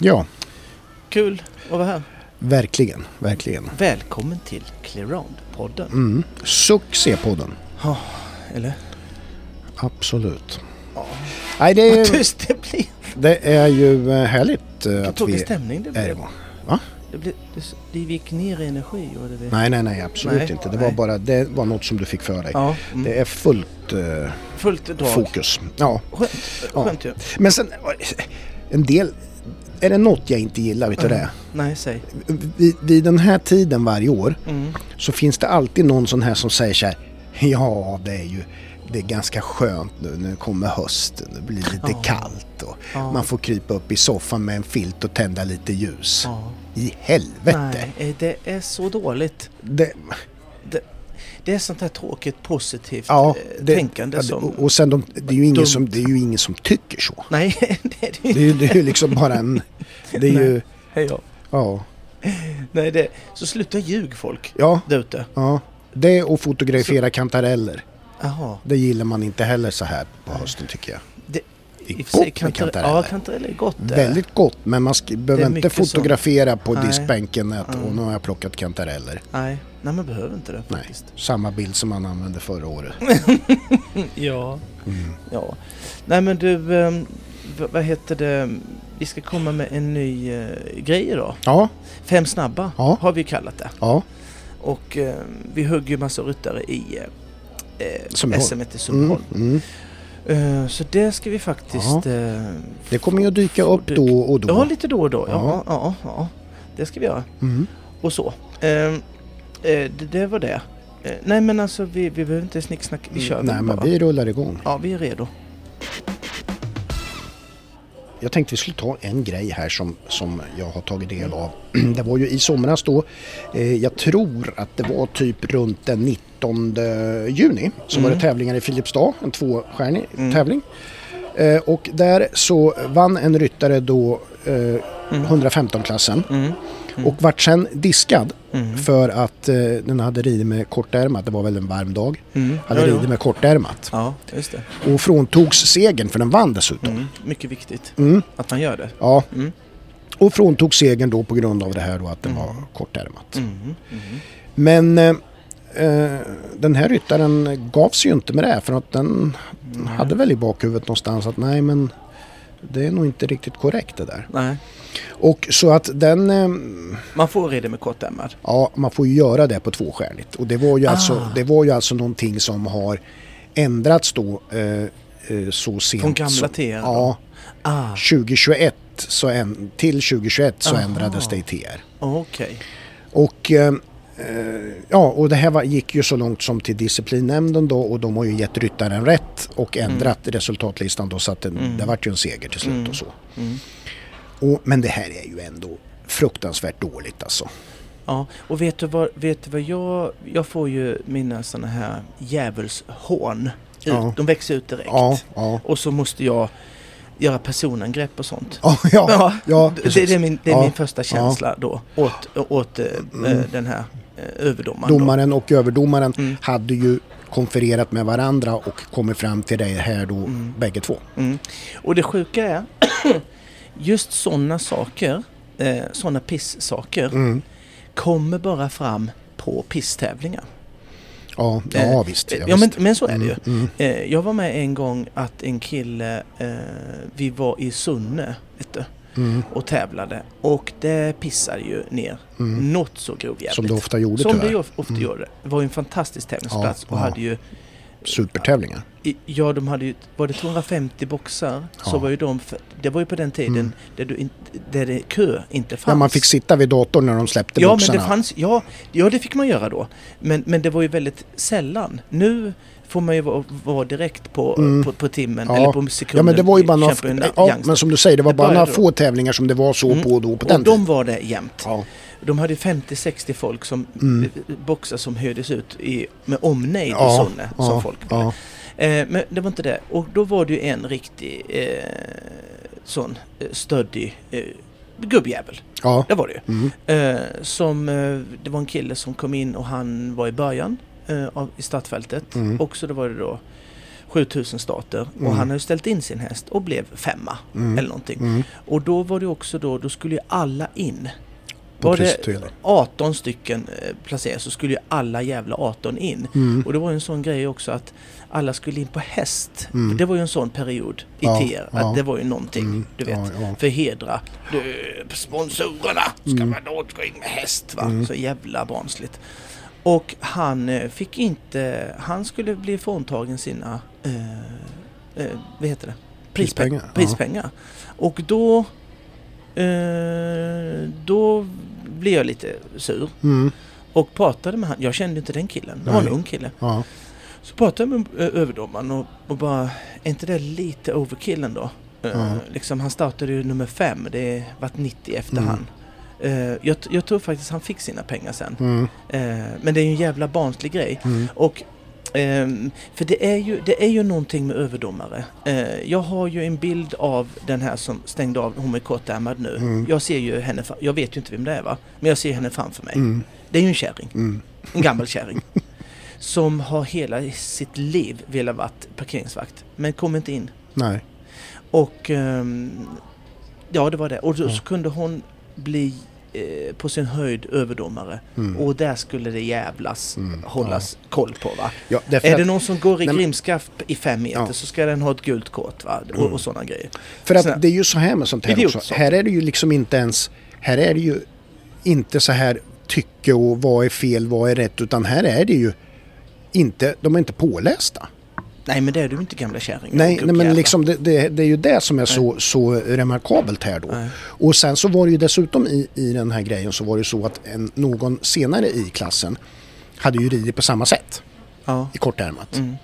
Ja, Kul att vara här. verkligen, verkligen. Välkommen till Clearound-podden. Mm. Succépodden. Eller? Absolut. Ja. Nej, det Vad är, tyst det blir. det är ju eh, härligt eh, Vilken att vi stämning det blev. Va? Det, blev, det, det gick ner i energi. Och det blev... Nej, nej, nej, absolut Nej, inte. Det nej. var bara det var något som du fick för dig. Ja, mm. Det är fullt eh, fullt drag. fokus. Ja. Skönt, Ja. skönt ju. Men sen, en del... Är det något jag inte gillar, vet du Mm. det? Nej, säg. Vid, vid den här tiden varje år Mm. så finns det alltid någon sån här som säger så här. Ja, det är ju det är ganska skönt nu när det kommer hösten. Det blir lite Ja. kallt och Ja. man får krypa upp i soffan med en filt och tända lite ljus. Ja. I helvete! Nej, eh, det är så dåligt. Det, Det, är sånt här tråkigt positivt ja, eh, det, tänkande ja, det- som... och sen de, det, är ju ingen som, det är ju ingen som tycker så. Nej, det är det ju, det är ju liksom bara en... Det är ju... Hej ja. Ja. Nej, det... Så sluta ljug folk Ja, där ute. ja. Det och fotografera kantareller. Jaha. Det gillar man inte heller så här på hösten tycker jag. Det, I och sig, gott kantarell- kantareller. Ja, kantareller är gott. det. Väldigt gott men man behöver inte mycket som- fotografera på Nej. diskbänken att Mm. och nu har jag plockat kantareller. Nej, nej man behöver inte det Nej, faktiskt. samma bild som man använde förra året. Ja. Mm. ja. Nej men du, ehm, vad heter det? Vi ska komma med en ny eh, grej idag. Ja, Fem snabba Ja. har vi kallat det. ja. Och eh, vi hugger ju massa ryttare i eh, eh. SM i Mm, Sundbyholm. mm. Eh, så det ska vi faktiskt... Eh, Det kommer ju att dyka upp då och då. Ja, lite då och då. Ja, Ja. ja, ja. Det ska vi göra. Mm. Och så. Eh, det, det var det. Eh, nej men alltså vi, vi behöver inte snicksnack. Vi kör Mm. Nej, väl men bara. vi rullar igång. Ja, vi är redo. Jag tänkte vi skulle ta en grej här som, som jag har tagit del av. Det var ju i somras då, eh, jag tror att det var typ runt den 19 juni, så var det Mm. tävlingar i Filipstad, en tvåstjärnig Mm. tävling. Eh, och där så vann en ryttare då eh, 115-klassen Mm. och vart sen diskad Mm. för att eh, den hade ridit med kortärmat, det var väl en varm dag, Mm. hade Ja, ja. ridit med kortärmat ja, just det. och fråntogs segern för den vann dessutom. Mm. Mycket viktigt Mm. att man gör det. Ja, Mm. och fråntog segern då på grund av det här då att den var kortärmat. Mm. Mm. Men eh, eh, den här ryttaren gav sig ju inte med det för att den hade väl i bakhuvudet någonstans att nej men det är nog inte riktigt korrekt det där. Nej, Och så att den, eh, man får rida med kortärmad. ja man får ju göra det på tvåstjärnigt. Och det var ju, alltså, Ah. det var ju alltså någonting som har ändrats då eh, eh, så sent Från gamla TR? Ja, Ah, 2021 så en, till 2021 så Aha. ändrades det i TR. okej. Och eh, eh, ja, och det här var, gick ju så långt som till disciplinnämnden då och de har ju gett ryttaren rätt och ändrat resultatlistan då så att det, Mm. det vart ju en seger till slut Mm. och så. Mm. Och, men det här är ju ändå fruktansvärt dåligt alltså. Ja, och vet du vad, vet du vad jag... Jag får ju mina såna här djävulshån. ut. Ja. De växer ut direkt. Ja, ja. Och så måste jag göra personangrepp och sånt. Ja, ja, Ja, det, det är, min, det är min första känsla då åt, åt eh, Mm. den här eh, överdomaren. då. Domaren och överdomaren Mm. hade ju konfererat med varandra och kommit fram till det här då Mm. bägge två. Mm. Och det sjuka är, just sådana saker, eh, sådana pisssaker, Mm. kommer bara fram på pisstävlingar. Ja, ja Eh, visst. Ja, men, visst. men så är det ju. Mm, mm. Eh, jag var med en gång att en kille, eh, vi var i Sunne vet du, Mm, och tävlade och det pissade ju ner mm. något så grovjävligt. Som det ofta gjorde Som tyvärr. det ofta Mm. gör det. Var ju en fantastisk tävlingsplats Ja, och ja. hade ju Supertävlingar. Ja, de hade ju, var det 250 boxar så Ja. var ju de, det var ju på den tiden Mm. där, du in, där det kö inte fanns. Ja, man fick sitta vid datorn när de släppte Ja, boxarna. men det fanns, ja, ja, det fick man göra då. Men, men det var ju väldigt sällan. Nu får man ju vara, vara direkt på, Mm. på, på timmen Ja. eller på sekunden. Ja men det var ju bara några, ja, men som du säger, det var Det bara några få tävlingar som det var så Mm. på och då på och den de tiden. var det jämt. Ja. De hade 50-60 folk som Mm. eh, boxar som hördes ut i, med omnejd Ja, i Sunne. Som folk ja. Eh, men det var inte det. Och då var det ju en riktig eh, sån eh, stöddig gubbjävel. ja. Det var det ju. Mm. Eh, som, eh, det var en kille som kom in och han var i början eh, av, i startfältet. Mm. Och så då var det då 7000 starter och Mm. han har ju ställt in sin häst och blev femma Mm. eller någonting. Mm. Och då var det också då, då skulle ju alla in. Var det prisutdelning. 18 stycken eh, placeras så skulle ju alla jävla 18 in. Mm. Och det var ju en sån grej också att alla skulle in på häst. Mm. Det var ju en sån period i Ja, TR. Att ja. det var ju någonting, Mm. du vet. Ja, ja. För hedra du, sponsorerna. Ska Mm. man då gå in med häst va? Mm. Så jävla barnsligt. Och han eh, fick inte, han skulle bli fråntagen sina, eh, eh, vad heter det? Prispengar, ja. Prispengar. Och då, eh, då blev jag lite sur. Mm. Och pratade med han. Jag kände inte den killen. Det var en ung kille. Ja. Så pratade jag med ö, överdomaren och, och bara, är inte det lite overkill ändå? Eh, Ja. liksom, han startade ju nummer fem, det vart 90 efter Mm. han. Eh, jag, jag tror faktiskt han fick sina pengar sen. Mm. Eh, men det är ju en jävla barnslig grej. Mm. Och ehm, för det är, ju, det är ju någonting med överdomare. Eh, jag har ju en bild av den här som stängde av, hon med kortärmad nu. Mm. Jag ser ju henne, jag vet ju inte vem det är va? Men jag ser henne framför mig. Mm. Det är ju en kärring. Mm. En gammal kärring. som har hela sitt liv velat vara parkeringsvakt. Men kom inte in. Nej. Och ehm, ja, det var det. Och då Ja. så kunde hon bli eh, på sin höjd överdomare. Mm. Och där skulle det jävlas Mm. hållas koll på va. Ja, Är att, det någon som går i grimskaft i fem meter Ja. så ska den ha ett gult kort va. Och, Mm. och sådana grejer. för att det är ju så här med sånt här också. Här är det ju liksom inte ens... Här är det ju inte så här tycke och vad är fel, vad är rätt. Utan här är det ju inte... De är inte pålästa. Nej men det är du inte gamla kärringen. Nej, nej men liksom det, det, det är ju det som är så, så remarkabelt här då. Nej. Och sen så var det ju dessutom i, i den här grejen så var det så att en, någon senare i klassen hade ju ridit på samma sätt Ja. i kortärmat. Mm.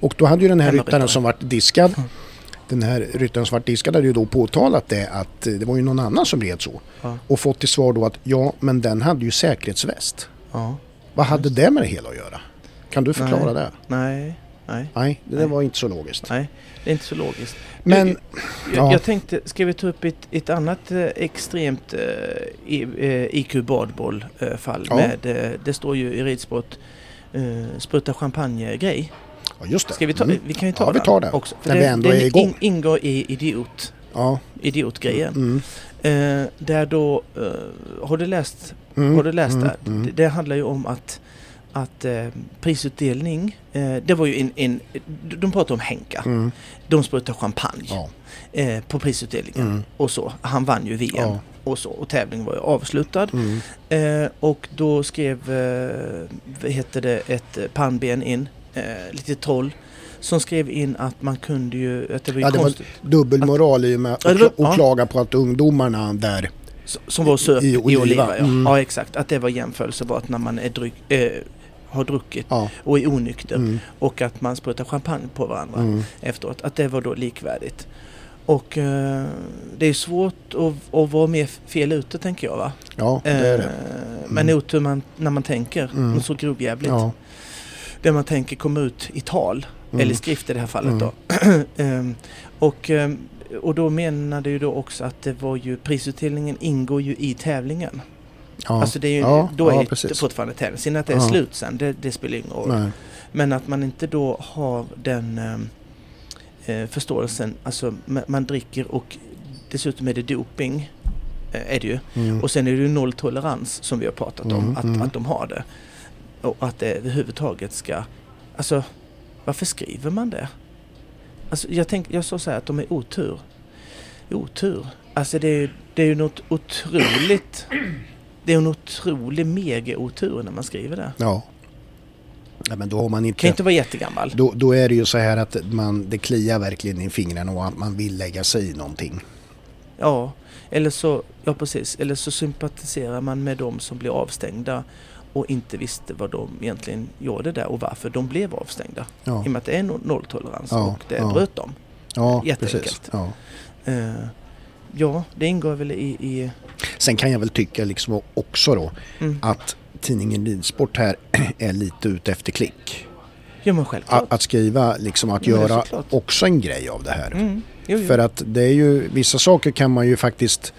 Och då hade ju den här ryttaren som vart diskad den här ryttaren som vart diskad hade ju då påtalat det att eh, det var ju någon annan som red så. Ja. Och fått till svar då att ja, men den hade ju säkerhetsväst. ja. Vad hade det med det hela att göra? Kan du förklara Nej. det? Nej. Nej. Nej, det Nej. var inte så logiskt. Nej. Det är inte så logiskt. Men, Jag, ja. jag tänkte, ska vi ta upp ett, ett annat eh, extremt eh, eh, IQ badboll eh, Ja. med, eh, det står ju i ridsport, eh, spruta champagne-grej. Ja, just det. Ska vi ta, Mm. vi kan ju ta Ja, vi den tar den. också. När vi ändå den är igång. in- ingår i idiot, Ja. idiotgrejen. Mm. Eh, där då, eh, har du läst, Mm. har du läst mm. det? Mm. det? Det handlar ju om att att eh, prisutdelning, eh, det var ju en, en, de pratar om Henka. Mm. De sprutar champagne Ja. eh, på prisutdelningen Mm. och så. Han vann ju VM Ja. och så och tävlingen var ju avslutad. Mm. Eh, och då skrev, eh, vad heter det, ett pannben in, eh, lite troll, som skrev in att man kunde ju, att det var Ja, det var konstigt, Dubbelmoral i och med att Ja, var- och klaga på att ungdomarna där som var söp i i, Oliva. Oliva. ja. Mm. ja exakt, att det var jämförelsebart när man är dryck, eh, har druckit Ja. och är onykter Mm. och att man sprutar champagne på varandra Mm. efteråt, att det var då likvärdigt. Och eh, det är svårt att, att vara mer fel ute tänker jag va. Ja, det är det. Eh, Men otur man, när man tänker, Mm. så grovjävligt. Ja. Det man tänker kommer ut i tal, Mm. eller skrift i det här fallet Mm. då. Ehm, och, ehm, och då menade ju då också att det var ju, prisutdelningen ingår ju i tävlingen. Ja. Alltså det är ju, Ja, då är ja, det fortfarande. Sen att det är Ja. slut sen, det, det spelar ingen roll. Nej. Men att man inte då har den ehm, eh, förståelsen, alltså man, man dricker och dessutom är det doping, eh, är det ju. Mm. Och sen är det ju nolltolerans som vi har pratat om, Mm, att, mm. att de har det. Och att det överhuvudtaget ska... Alltså, varför skriver man det? Alltså, jag, tänk, jag sa så här att de är otur. Otur. Alltså det är, det är ju något otroligt... Det är en otrolig mega-otur när man skriver det. Ja. ja. Men då har man Kan inte... inte vara jättegammal. Då, då är det ju så här att man, det kliar verkligen i fingrarna och att man vill lägga sig i någonting. Ja, eller så, ja precis, eller så sympatiserar man med de som blir avstängda och inte visste vad de egentligen gjorde där och varför de blev avstängda. Ja, I och med att det är no- nolltolerans Ja, och det ja. bröt de. ja jätteenkelt. precis. Ja. Eh, ja, det ingår väl i... i Sen kan jag väl tycka liksom också då mm. att tidningen Ridsport här är lite ute efter klick. Ja men självklart. Att, att skriva, liksom att Ja, göra också en grej av det här. Mm. Jo, jo. För att det är ju, vissa saker kan man ju faktiskt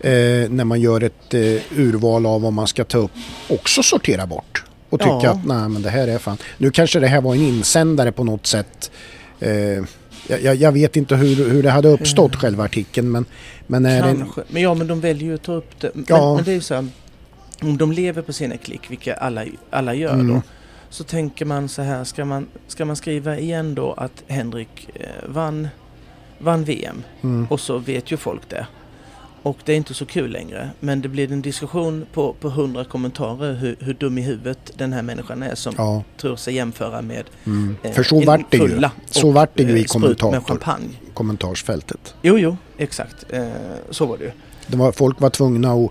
eh, när man gör ett eh, urval av vad man ska ta upp också sortera bort. Och tycka Ja. att nej men det här är fan. Nu kanske det här var en insändare på något sätt Eh, jag, jag vet inte hur, hur det hade uppstått mm. själva artikeln men... Men, är Kanske. Det... men ja men de väljer ju att ta upp det. Men, ja. men det är ju så här, om de lever på sina klick, vilka alla, alla gör mm. då. Så tänker man så här, ska man, ska man skriva igen då att Henrik eh, vann, vann VM? Mm. Och så vet ju folk det. Och det är inte så kul längre. Men det blir en diskussion på, på 100 kommentarer hur, hur dum i huvudet den här människan är som ja. tror sig jämföra med mm. eh, För så vart det ju. Så vart det ju i eh, kommentator, kommentarsfältet. Jo, jo, exakt. Eh, så var det ju. Det var, folk var tvungna att,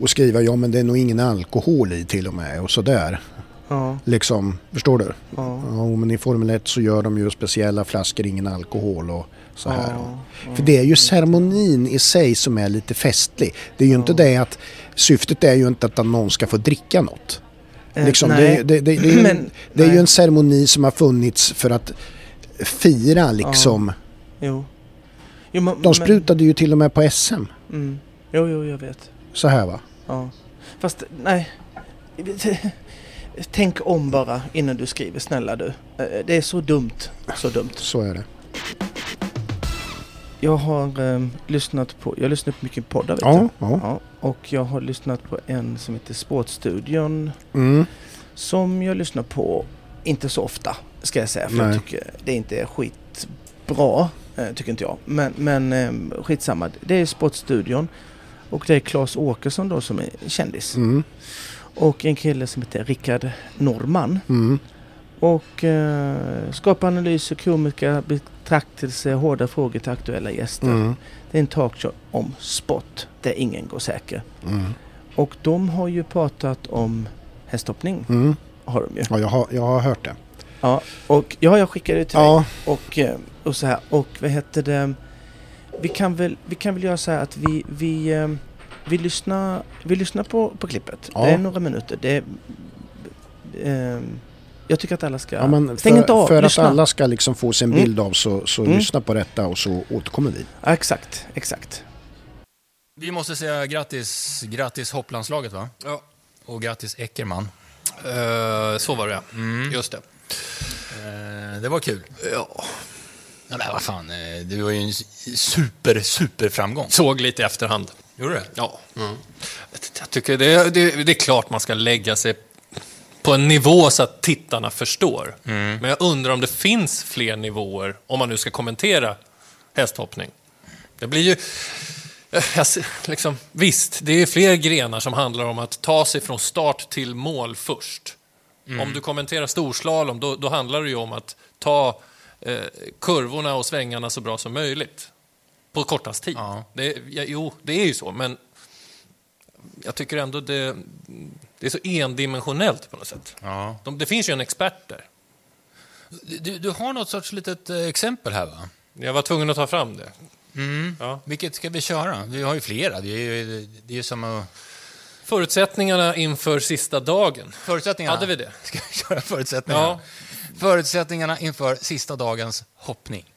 att skriva ja men det är nog ingen alkohol i till och med och sådär. Ja. Liksom, förstår du? Ja. ja. men i Formel 1 så gör de ju speciella flaskor, ingen alkohol och så här. Ja. För det är ju ceremonin i sig som är lite festlig. Det är ju inte det att syftet är ju inte att någon ska få dricka något. Eh, liksom, det, det, det, det, är, men, det är ju en ceremoni som har funnits för att fira liksom. Jo. Jo, men, de sprutade men... ju till och med på SM. Mm. Jo, jo, jag vet. Så här va? Ja. Fast nej. Tänk om bara innan du skriver, snälla du. Eh, det är så dumt. Så dumt. Så är det. Jag har eh, lyssnat på, jag har lyssnat på mycket poddar vet ja, ja. ja, Och jag har lyssnat på en som heter Sportstudion. Mm. Som jag lyssnar på, inte så ofta ska jag säga. För Nej. jag tycker det inte är skitbra. Eh, tycker inte jag. Men, men eh, skitsamma. Det är Sportstudion. Och det är Claes Åkesson då som är kändis. Mm. Och en kille som heter Rickard Norman. Mm. Och eh, skapa analyser, komiker, betraktelse, hårda frågor till aktuella gäster. Mm. Det är en talkshow om sport där ingen går säker. Mm. Och de har ju pratat om hästhoppning. Mm. Har de ju. Ja, jag har, jag har hört det. Ja, och ja, jag skickade det till ja. dig. Och, eh, och så här. Och vad heter det? Vi kan väl, vi kan väl göra så här att vi, vi eh, vi lyssnar, vi lyssnar på, på klippet. Ja. Det är några minuter. Det eh, jag tycker att alla ska... Ja, men Stäng inte av, För lyssna. att alla ska liksom få sin mm. bild av så, så mm. lyssna på detta och så återkommer vi. Ja, exakt, exakt. Vi måste säga grattis, grattis hopplandslaget va? Ja. Och grattis Eckerman. Uh, så var det mm. Just det. Uh, det var kul. Ja. Ja, men vad fan, eh, det var ju en super, super framgång. Såg lite i efterhand. Gjorde det? Ja. Mm. Jag tycker det, det, det, är klart man ska lägga sig på en nivå så att tittarna förstår. Mm. Men jag undrar om det finns fler nivåer om man nu ska kommentera hästhoppning. Det blir ju... Liksom, visst, det är fler grenar som handlar om att ta sig från start till mål först. Mm. Om du kommenterar storslalom, då, då handlar det ju om att ta eh, kurvorna och svängarna så bra som möjligt på kortast tid. Ja. Det, ja, jo, det är ju så, men jag tycker ändå det, det är så endimensionellt på något sätt. Ja. De, det finns ju en expert där. Du, du har något sorts litet eh, exempel här, va? Jag var tvungen att ta fram det. Mm. Ja. Vilket ska vi köra? Vi har ju flera. Det är ju, det är som att... Förutsättningarna inför sista dagen. Förutsättningarna? Hade vi det? Ska vi köra förutsättningarna? Ja. Förutsättningarna inför sista dagens hoppning.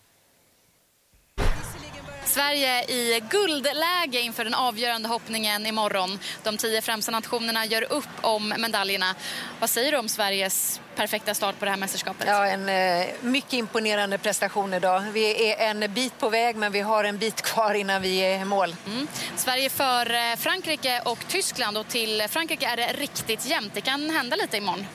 Sverige i guldläge inför den avgörande hoppningen imorgon. De tio främsta nationerna gör upp om medaljerna. Vad säger du om Sveriges perfekta start på det här mästerskapet? Ja, en eh, mycket imponerande prestation idag. Vi är en bit på väg, men vi har en bit kvar innan vi är i mål. Mm. Sverige för eh, Frankrike och Tyskland och till Frankrike är det riktigt jämnt. Det kan hända lite imorgon.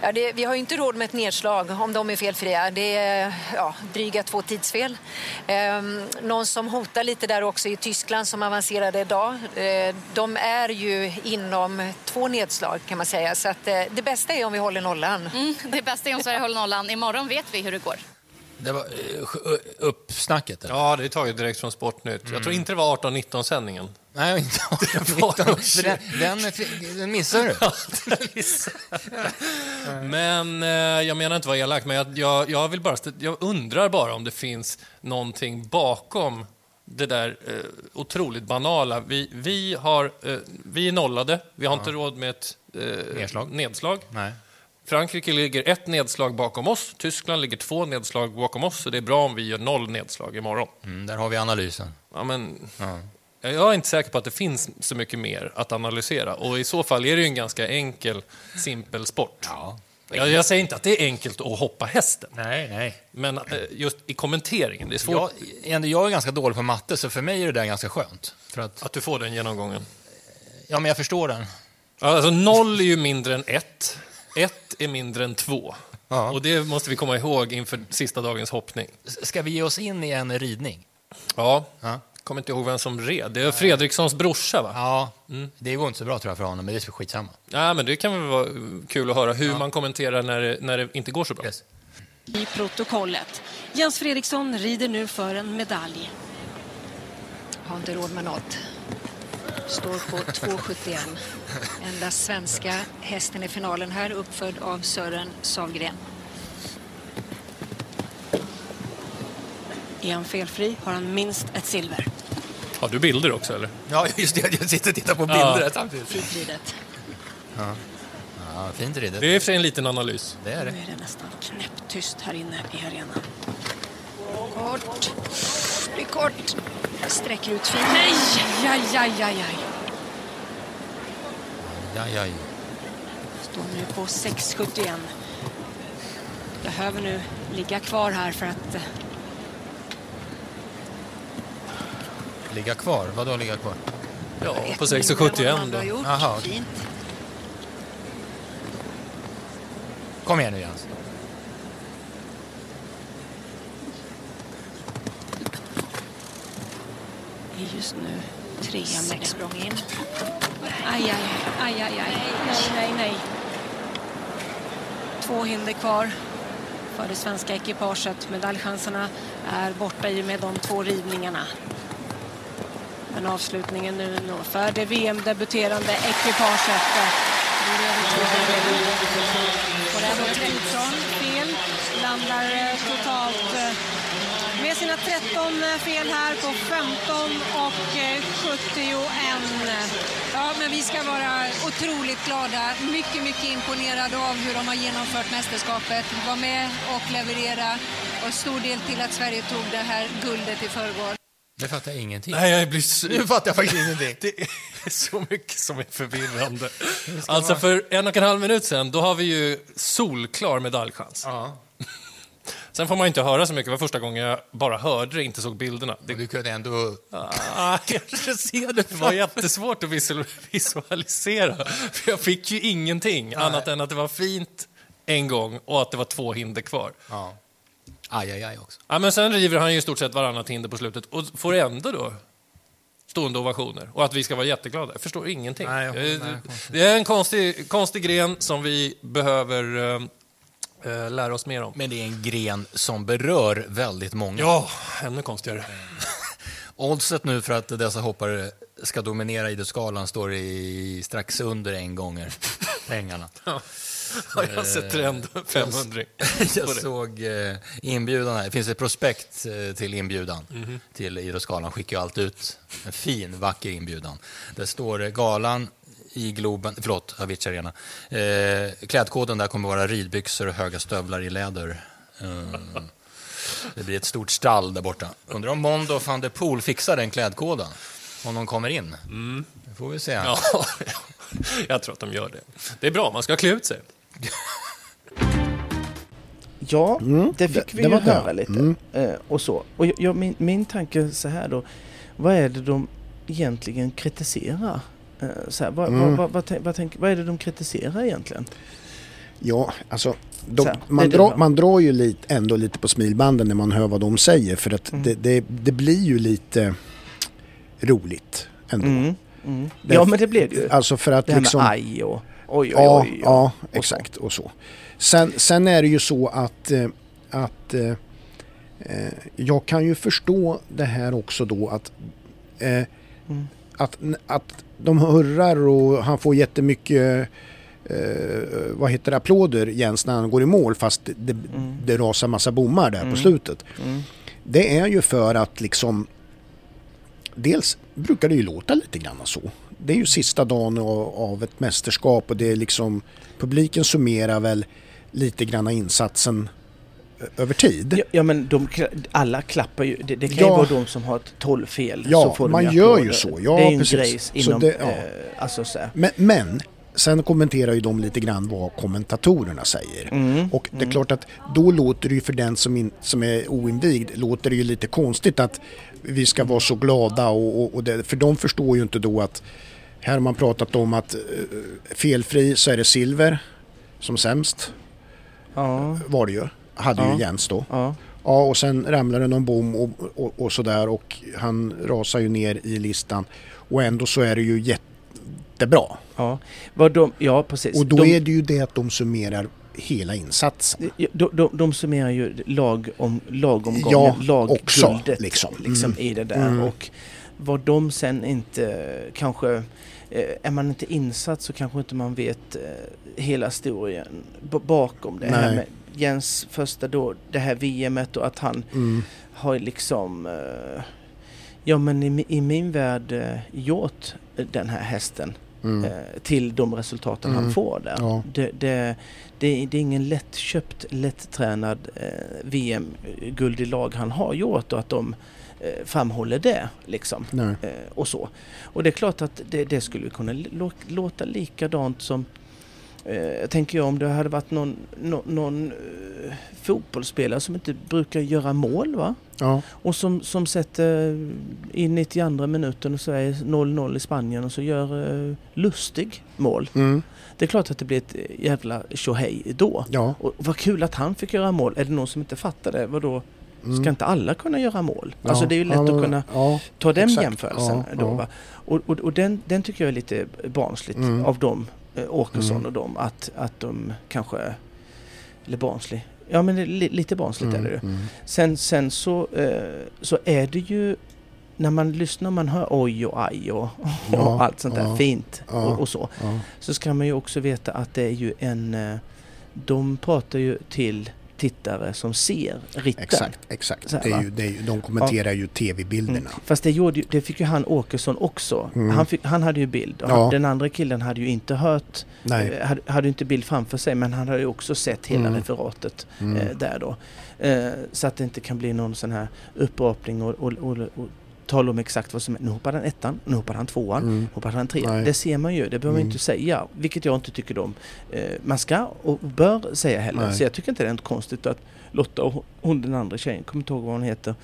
Ja, det, vi har inte råd med ett nedslag om de är felfria. Det är ja, dryga två tidsfel. Ehm, någon som hotar lite där också i Tyskland som avancerade idag. Ehm, de är ju inom två nedslag kan man säga. Så att, eh, det bästa är om vi håller nollan. Mm, det bästa är om Sverige håller nollan. Imorgon vet vi hur det går. Det var uh, uppsnacket? Eller? Ja, det är taget direkt från Sportnytt. Mm. Jag tror inte det var 18-19-sändningen. Nej, inte 18-19. den, den, den missade du. Ja, den men eh, jag menar inte att vara elak, men jag, jag, jag, vill bara, jag undrar bara om det finns någonting bakom det där eh, otroligt banala. Vi, vi, har, eh, vi är nollade, vi har ja. inte råd med ett eh, nedslag. nedslag. Nej. Frankrike ligger ett nedslag bakom oss, Tyskland ligger två nedslag bakom oss, så det är bra om vi gör noll nedslag imorgon. Mm, där har vi analysen. Ja, men, ja. Jag är inte säker på att det finns så mycket mer att analysera och i så fall är det ju en ganska enkel, simpel sport. Ja. Jag, jag säger inte att det är enkelt att hoppa hästen. Nej, nej. Men eh, just i kommenteringen, det är svårt Jag, jag är ganska dålig på matte, så för mig är det där ganska skönt. För att, att du får den genomgången. ja, men jag förstår den. Alltså noll är ju mindre än ett. Ett är mindre än två. Ja. Och det måste vi komma ihåg inför sista dagens hoppning. Ska vi ge oss in i en ridning? Ja, Ja. kommer inte ihåg vem som red. Det är Fredrikssons brorsa va? Ja, det går inte så bra tror jag för honom, men det är skitsamma. Ja, men det kan väl vara kul att höra hur man kommenterar när det, när det inte går så bra. Yes. i protokollet. Jens Fredriksson rider nu för en medalj. Har inte råd med något. Står på 2,71. Enda svenska hästen i finalen här, uppfödd av Sören Savgren. Är han felfri har han minst ett silver. Har du bilder också eller? Ja, just det. Jag sitter och tittar på bilder Ja. samtidigt. Fritridet. Ja, fint ridet. Det är i och för sig en liten analys. Det är Nu det. är det nästan knäpptyst här inne i arenan. Kort. Blir kort. Sträcker ut fint. Nej! Aj, aj, aj, aj. Ja, ja, ja. Står nu på 6,71. Behöver nu ligga kvar här för att eh, Ligga kvar? Vadå ligga kvar? Ja, på mindre än vad de 6,71 andra har då. Jaha. Fint. Kom igen nu Jens. Är just nu trea med Sex språng in. Aj, aj, aj, aj, aj. Nej, nej, nej. Två hinder kvar för det svenska ekipaget. Medaljchanserna är borta i och med de två rivningarna. Men avslutningen nu för det VM-debuterande ekipaget. Och där var Fredriksson fel. Landar eh, totalt eh, med sina 13 fel här på 15 och eh, 71. Ja, men vi ska vara otroligt glada. Mycket, mycket imponerade av hur de har genomfört mästerskapet. Var med och leverera och stor del till att Sverige tog det här guldet i förrgår. Det fattar jag ingenting. Nej, jag blir så... Nu fattar jag faktiskt ingenting. Det är så mycket som är förvirrande. Alltså för en och en halv minut sen, då har vi ju solklar medaljchans. Ja. Sen får man inte höra så mycket. Det var första gången jag bara hörde det, inte såg bilderna. Det, Du kunde ändå... ah, kanske se det. det var jättesvårt att visual- visualisera. För jag fick ju ingenting annat än att det var fint en gång och att det var två hinder kvar. Ja. Aj, aj, aj också. Ja, men sen river han ju i stort sett varannat hinder på slutet och får ändå då stående ovationer och att vi ska vara jätteglada. Jag förstår ingenting. Nej, jag- Eh, nej, det är en konstig, konstig gren som vi behöver eh, lära oss mer om. Men det är en gren som berör väldigt många. Ja, ännu konstigare. Oddset nu för att dessa hoppare ska dominera idrottsgalan står i strax under en gånger pengarna. Ja, jag har sett trend 500. Jag såg eh, inbjudan här. Det finns ett prospekt eh, till inbjudan till Idrottsgalan. Skickar ju alltid ut en fin, vacker inbjudan. Det står galan i Globen, förlåt, Avicii Arena. Eh, klädkoden där kommer vara ridbyxor och höga stövlar i läder. Eh, det blir ett stort stall där borta. Undrar om Mondo och van der Poel fixar den klädkoden? Om de kommer in? Det får vi se. Ja, jag tror att de gör det. Det är bra, man ska klä ut sig. Ja, det fick det- vi det ju var det. höra lite. Mm. Eh, och så. Och jag, jag, min, min tanke är så här då. Vad är det de egentligen kritiserar? Eh, så här, vad, Mm. vad, vad, vad, tänk- vad, är det de kritiserar egentligen? Ja, alltså de, Så här, man, drar, man drar ju lite, ändå lite på smilbanden när man hör vad de säger för att Mm. det, det, det blir ju lite roligt ändå. Mm, mm. Ja, men det blev det ju. Alltså för att det här liksom... med aj och oj, oj, ja, oj. ja, och så. exakt och så. Sen, sen är det ju så att, eh, att eh, jag kan ju förstå det här också då att Mm. Att, att de hurrar och han får jättemycket eh, vad heter det, applåder Jens när han går i mål fast det, Mm. det rasar massa bommar där Mm. på slutet. Mm. Det är ju för att liksom Dels brukar det ju låta lite grann så. Det är ju sista dagen av, av ett mästerskap och det är liksom publiken summerar väl lite grann insatsen över tid. Ja, ja men de, alla klappar ju. Det, det kan Ja. ju vara de som har ett 12 fel. Ja, så får man ju gör applåder. ju så. Ja, det är en precis. grej Så inom... det- ja. eh, alltså. Men, men sen kommenterar ju de lite grann vad kommentatorerna säger. Mm, Och det är mm. klart att då låter det ju för den som, in, som är oinvigd, låter det ju lite konstigt att vi ska vara så glada och, och, och det, för de förstår ju inte då att här har man pratat om att eh, felfri så är det silver som sämst Ja, var det ju. Hade Ja. ju Jens då. ja. Ja och sen ramlade någon bom och, och, och sådär och han rasar ju ner i listan. Och ändå så är det ju jättebra. ja. Vad de, ja, precis. Och då de, är det ju det att de summerar hela insatsen. De, de, de summerar ju lag om, lagomgången, Ja, lagguldet också, liksom, liksom. i det där. Mm. Och vad de sen inte kanske... eh, Är man inte insatt så kanske inte man vet eh, hela historien bakom det här Nej. med Jens första då, det här VMet och att han Mm. har liksom... eh, Ja men i, i min värld eh, gjort den här hästen Mm. eh, till de resultaten han Mm. får där. Ja. Det, det, det, är- det är ingen lättköpt, lättränad eh, VM-guld i lag han har gjort och att de eh, framhåller det. Liksom. Och så. Och det är klart att det, skulle kunna lå- låta likadant som jag tänker jag om det hade varit någon, nå- någon eh, fotbollsspelare som inte brukar göra mål va? Ja. Och som, som sätter in 92 minuten och så är 0-0 i Spanien och så gör eh, Lustig mål. Mm. Det är klart att det blir ett jävla tjohej då. Ja. Och vad kul att han fick göra mål. Är det någon som inte fattar det? Vadå? Mm. Ska inte alla kunna göra mål? Ja. Alltså det är ju lätt Ja, att kunna Ja. ta den exakt. jämförelsen. Då? Och, och, och den, den tycker jag är lite barnsligt Mm. av dem, eh, Åkesson Mm. och dem, att, att de kanske... Eller barnslig. Ja men li, lite barnsligt är det ju. Mm. Mm. Sen, sen så, eh, så är det ju när man lyssnar man hör oj och aj och, och Ja, allt sånt där ja, fint ja. och, och så. Så ska man ju också veta att det är ju en... eh, De pratar ju till tittare som ser ritten. Exakt, exakt. Här, Det är ju, det är ju, de kommenterar ju tv-bilderna. Mm. Fast det, gjorde, ju- det fick ju han Åkesson också. Mm. Han, fick, han hade ju bild. Och Ja. den andra killen hade ju inte hört, Nej. eh, hade, hade inte bild framför sig men han hade ju också sett hela Mm. referatet Mm. eh, där då. Eh, så att det inte kan bli någon sån här upprapning och, och, och, och tala om exakt vad som är. Nu hoppar han ettan, nu hoppar han tvåan, Mm. nu hoppar han trean. Nej. Det ser man ju, det behöver man Mm. inte säga. Vilket jag inte tycker om. Eh, man ska och bör säga heller. Nej. Så jag tycker inte det är något konstigt att Lotta och hon den andra tjejen, kommer inte ihåg vad hon heter,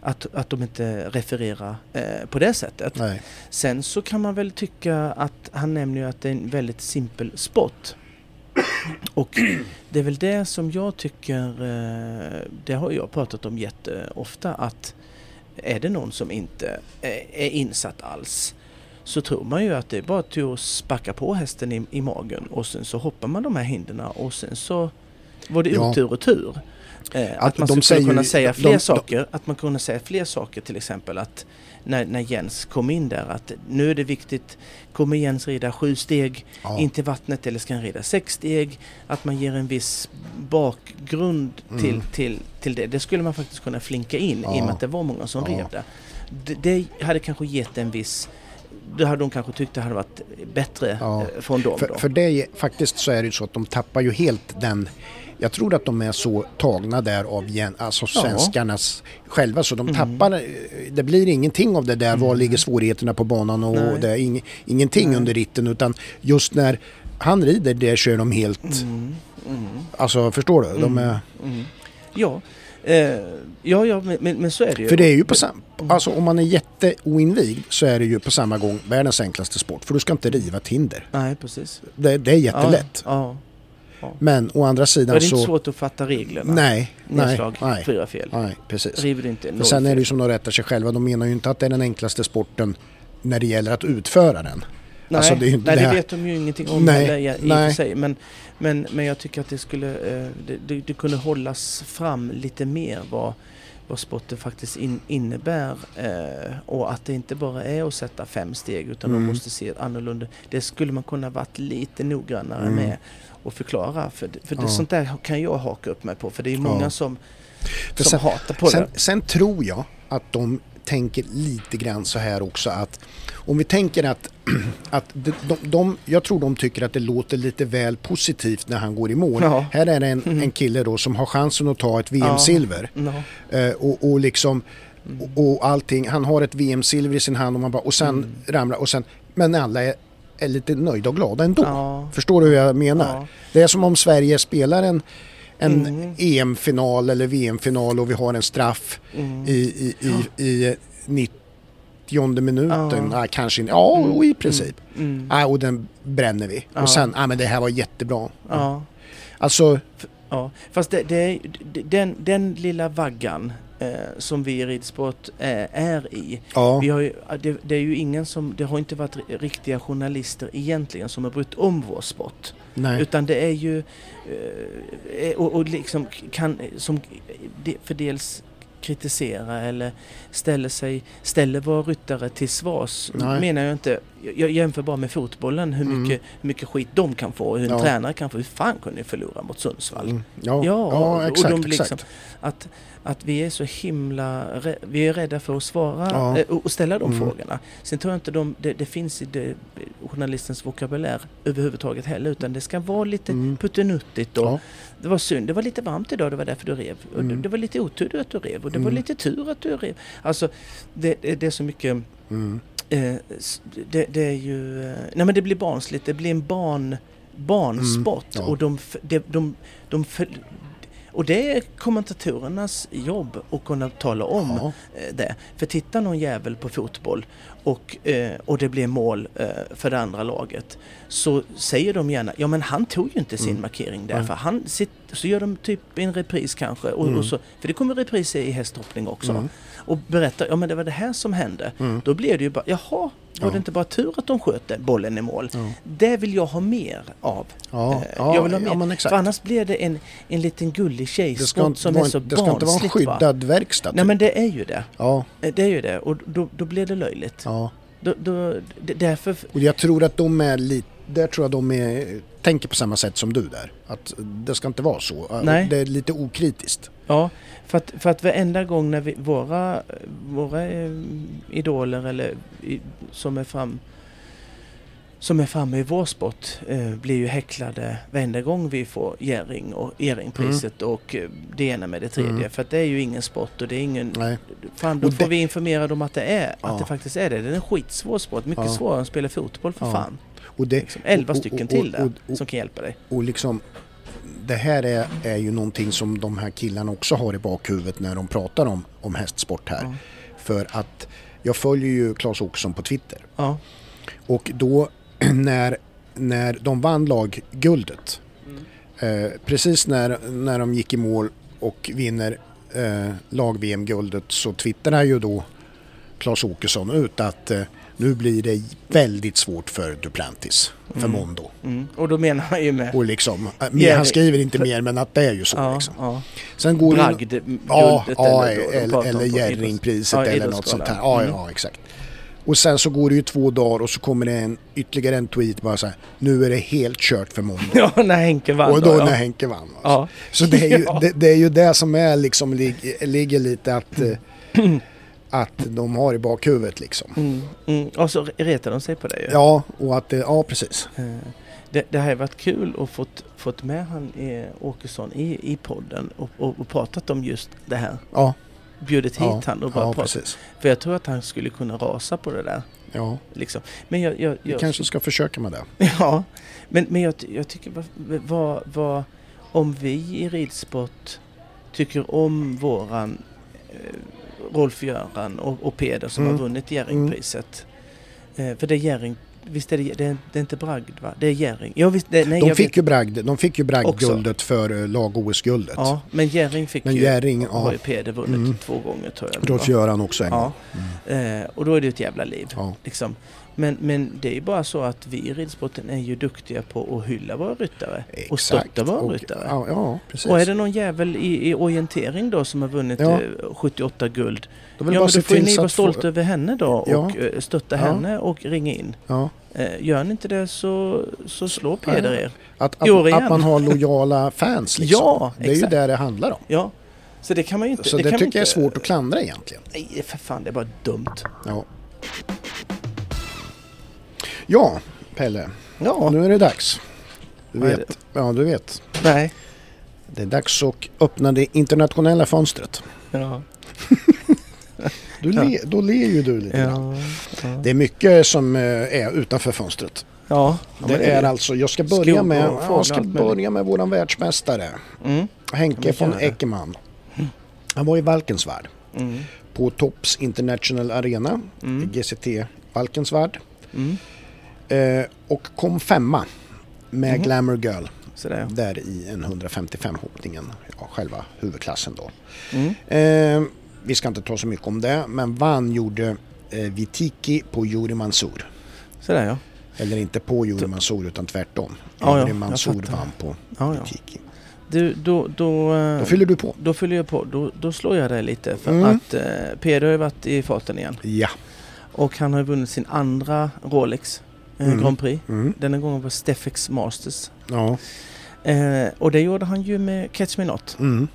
att, att de inte refererar eh, på det sättet. Nej. Sen så kan man väl tycka att han nämner ju att det är en väldigt simpel sport. Och det är väl det som jag tycker, eh, det har jag pratat om jätteofta, att är det någon som inte är, är insatt alls så tror man ju att det är bara till att spacka på hästen i, i magen och sen så hoppar man de här hindren och sen så var det Ja. otur och tur. Eh, att, Att man skulle kunna ju- säga fler de- saker, att man kunde säga fler saker till exempel att när, när Jens kom in där att nu är det viktigt, kommer Jens rida sju steg Ja. in till vattnet eller ska han rida sex steg? Att man ger en viss bakgrund till, Mm. till, till det. Det skulle man faktiskt kunna flinka in i och Ja. med att det var många som Ja. rev där. Det, det hade kanske gett en viss det hade de kanske tyckt det hade varit bättre Ja. eh, från dem För, då. för det faktiskt så är det ju så att de tappar ju helt den jag tror att de är så tagna där av gen, alltså Ja. svenskarnas själva så de Mm. tappar, det blir ingenting av det där, var Mm. ligger svårigheterna på banan och Nej. det är ing, ingenting Nej. under ritten utan just när han rider det kör de helt, Mm, mm, alltså förstår du? De är, mm. Ja, eh, ja, ja men, men, så är det ju. för det är ju på samma, alltså om man är jätteoinvigd så är det ju på samma gång världens enklaste sport för du ska inte riva ett hinder. Nej, precis. Det, det är jättelätt. Ja, Men å andra sidan Det är inte så... svårt att fatta reglerna. Nej, Nedslag, nej, fyra fel. nej, precis. River inte, För sen är det ju som de rättar sig själva. De menar ju inte att det är den enklaste sporten när det gäller att utföra den. Nej, Alltså, det inte nej det det, vet de ju ingenting om Nej, heller, i, och nej. för sig. Men, men, men jag tycker att det skulle eh, det, det, det kunde hållas fram lite mer vad, vad sporten faktiskt in, innebär. Eh, och att det inte bara är att sätta fem steg utan Mm. de måste se annorlunda. Det skulle man kunna varit lite noggrannare Mm. med och förklara. För, det- för det, Ja. sånt där kan jag haka upp mig på. För det är många Ja. som, som sen, hatar på sen, det. sen tror jag att de tänker lite grann så här också att om vi tänker att, att de, de, de, jag tror de tycker att det låter lite väl positivt när han går i mål. Ja. Här är det en, Mm. en kille då som har chansen att ta ett VM-silver. Ja. Eh, och, och liksom Mm. och, och allting. Han har ett VM-silver i sin hand och man bara och sen Mm. ramlar och sen men alla är, är lite nöjda och glada ändå. Ja. Förstår du hur jag menar? Ja. Det är som om Sverige spelar en, en mm. EM-final eller VM-final och vi har en straff mm. i, i, i, i 90 minuten. Ja. Ah, kanske Ja, mm. i princip. Mm. Ah, och den bränner vi. Ja. Och sen, ah, men det här var jättebra. Ja. Alltså... Ja, fast det, det, den, den lilla vaggan som vi i ridsport eh, är i. Ja. Vi har ju, det, det, är ju ingen som, det har inte varit riktiga journalister egentligen som har brytt om vår sport. Nej. Utan det är ju, eh, och, och liksom kan, som, för dels kritisera eller ställer, sig, ställer våra ryttare till svars. Nej. menar jag inte. Jag jämför bara med fotbollen hur mm. mycket, hur mycket skit de kan få. Hur en ja. tränare kan få. Hur fan kunde ni förlora mot Sundsvall? Mm. Ja, ja, ja, exakt, och de liksom, exakt. Att, att vi är så himla vi är rädda för att svara ja. Eh, och ställa de mm. frågorna. Sen tror jag inte de, det, det finns i det, journalistens vokabulär överhuvudtaget heller utan det ska vara lite mm. puttenuttigt och ja. det var synd, det var lite varmt idag, det var därför du rev. Mm. Det, det, var lite otur att du rev och det var mm. lite tur att du rev. Alltså det, det är så mycket mm. eh, det, det, är ju, eh, nej men det blir barnsligt, det blir en barn barnsport mm, ja. och de, de, de, de, och det är kommentatorernas jobb att kunna tala om ja. Eh, det. För tittar någon jävel på fotboll och, eh, och det blir mål eh, för det andra laget så säger de gärna ja men han tog ju inte sin mm. markering där. För han sitt, så gör de typ en repris kanske. Och, mm. och så, för det kommer repriser i hästhoppning också. Mm. Och berättar ja men det var det här som hände. Mm. Då blir det ju bara jaha var det inte bara tur att de sköt bollen i mål? Ja. Det vill jag ha mer av. Ja, eh, jag vill ha mer. Ja, För annars blir det en, en liten gullig tjejskott som är så Det ska inte vara en skyddad verkstad. Nej men det är ju det. Ja. Eh, det är ju det och då, då blir det löjligt. Ja. Då, då, därför... Och jag tror att de är lite där tror jag de är, tänker på samma sätt som du där. Att det ska inte vara så. Nej. Det är lite okritiskt. Ja, för att, för att varenda gång när vi, våra, våra eh, idoler eller som är fram som är framme i vår sport eh, blir ju häcklade varenda gång vi får Jerring och Jerringpriset mm. och eh, det ena med det tredje. Mm. För att det är ju ingen sport och det är ingen... Nej. Fan, då och får det... vi informera dem att det är, ja. att det faktiskt är det. Det är en skitsvår sport. Mycket ja. svårare än att spela fotboll för ja. fan. Och det, liksom, elva stycken och, till där som kan hjälpa dig. Och liksom det här är, är ju någonting som de här killarna också har i bakhuvudet när de pratar om, om hästsport här. För att jag följer ju Claes Åkesson på Twitter. Ja. Och då när, när de vann lagguldet, mm. eh, precis när, när de gick i mål och vinner eh, lag-VM-guldet så twittrar ju då Claes Åkesson ut att eh, nu blir det väldigt svårt för Duplantis, för mm. Mondo. Mm. Och då menar han ju med... Och liksom, mer, han skriver inte mer men att det är ju så. Ja, liksom. ja. Sen går Bragd, ja, ja, eller, eller Jerringpriset ja, eller något sånt här. Ja, mm. ja, exakt. Och sen så går det ju två dagar och så kommer det en, ytterligare en tweet bara så här, nu är det helt kört för Mondo. Ja, när Henke vann. Och då, då när Henke vann. Alltså. Ja. Så det är, ju, det, det, är ju det som är liksom, ligger lite att eh, att de har i bakhuvudet liksom. Mm, mm. Och så retar de sig på det ju. Ja, och att det, ja precis. Eh, det, det har varit kul att fått, fått med han eh, Åkesson i, i podden och, och, och, pratat om just det här. Ja. Bjudit hit ja, han och bara ja, pratat. Precis. För jag tror att han skulle kunna rasa på det där. Ja. Liksom. Men jag, jag, jag, Vi kanske ska försöka med det. Ja, men, men jag, jag tycker vad, vad, vad, om vi i ridsport tycker om våran eh, Rolf-Göran och, och Peder som mm. har vunnit Jerringpriset. Mm. Eh, för det är Jerring Visst är det, det, är, det är inte bragd va? Det är Jerring. Ja, visst, det, nej, de, fick ju bragd, de fick ju bragdguldet för eh, lag-OS-guldet. Ja, men Jerring fick men ju, Jerring, ja. ju Peder vunnit mm. två gånger tror jag. Rolf-Göran också en ja. gång. Mm. Eh, och då är det ett jävla liv. Ja. Liksom. Men, men det är ju bara så att vi i ridsporten är ju duktiga på att hylla våra ryttare Exakt. och stötta våra och, ryttare. Ja, ja. Och är det någon jävel i, i orientering då som har vunnit ja. 78 eh, guld då ja, men då får ni vara stolta få... över henne då och ja. Eh, stötta ja. henne och ringa in. Ja. Eh, gör ni inte det så, så slår Peder er. Att, att, att, man har lojala fans liksom. Ja, Det är ju det det handlar om. Ja. Så det kan man ju inte... Så det, det tycker inte... jag är svårt att klandra egentligen. Nej, för fan, det är bara dumt. Ja. Ja, Pelle. Ja. Nu är det dags. Du vet. Ja, du vet. Nej. Det är dags att öppna det internationella fönstret. Ja. Du le, då ler ju du lite grann. Det är mycket som eh, är utanför fönstret. ja. Det är alltså, jag ska börja med, jag ska börja med våran världsmästare. Mm. Henke von. Eckermann. Han var i Valkensvärd. Mm. På Tops International Arena, Mm. GCT Valkensvärd. Mm. Eh, och kom femma med Mhm. Glamour Girl. Där i en 155 hoppningen, ja, själva huvudklassen då. Mm. Eh, vi ska inte ta så mycket om det, men vann gjorde eh, Vitiki på Juri Mansour. Så där ja. Eller inte på Juri Mansour utan tvärtom. Ja, ja, Juri jag Mansour vann på ja, ja. Vitiki. Du, då, då, eh, Då fyller du på. då fyller jag på. Då, då slår jag dig lite. För Mm. att eh, Peder har ju varit i farten igen. Ja. Och han har ju vunnit sin andra Rolex eh, Mm. Grand Prix. Mm. Denna gången på Steffex Masters. Ja. Eh, och det gjorde han ju med Catch Me Not. Mm.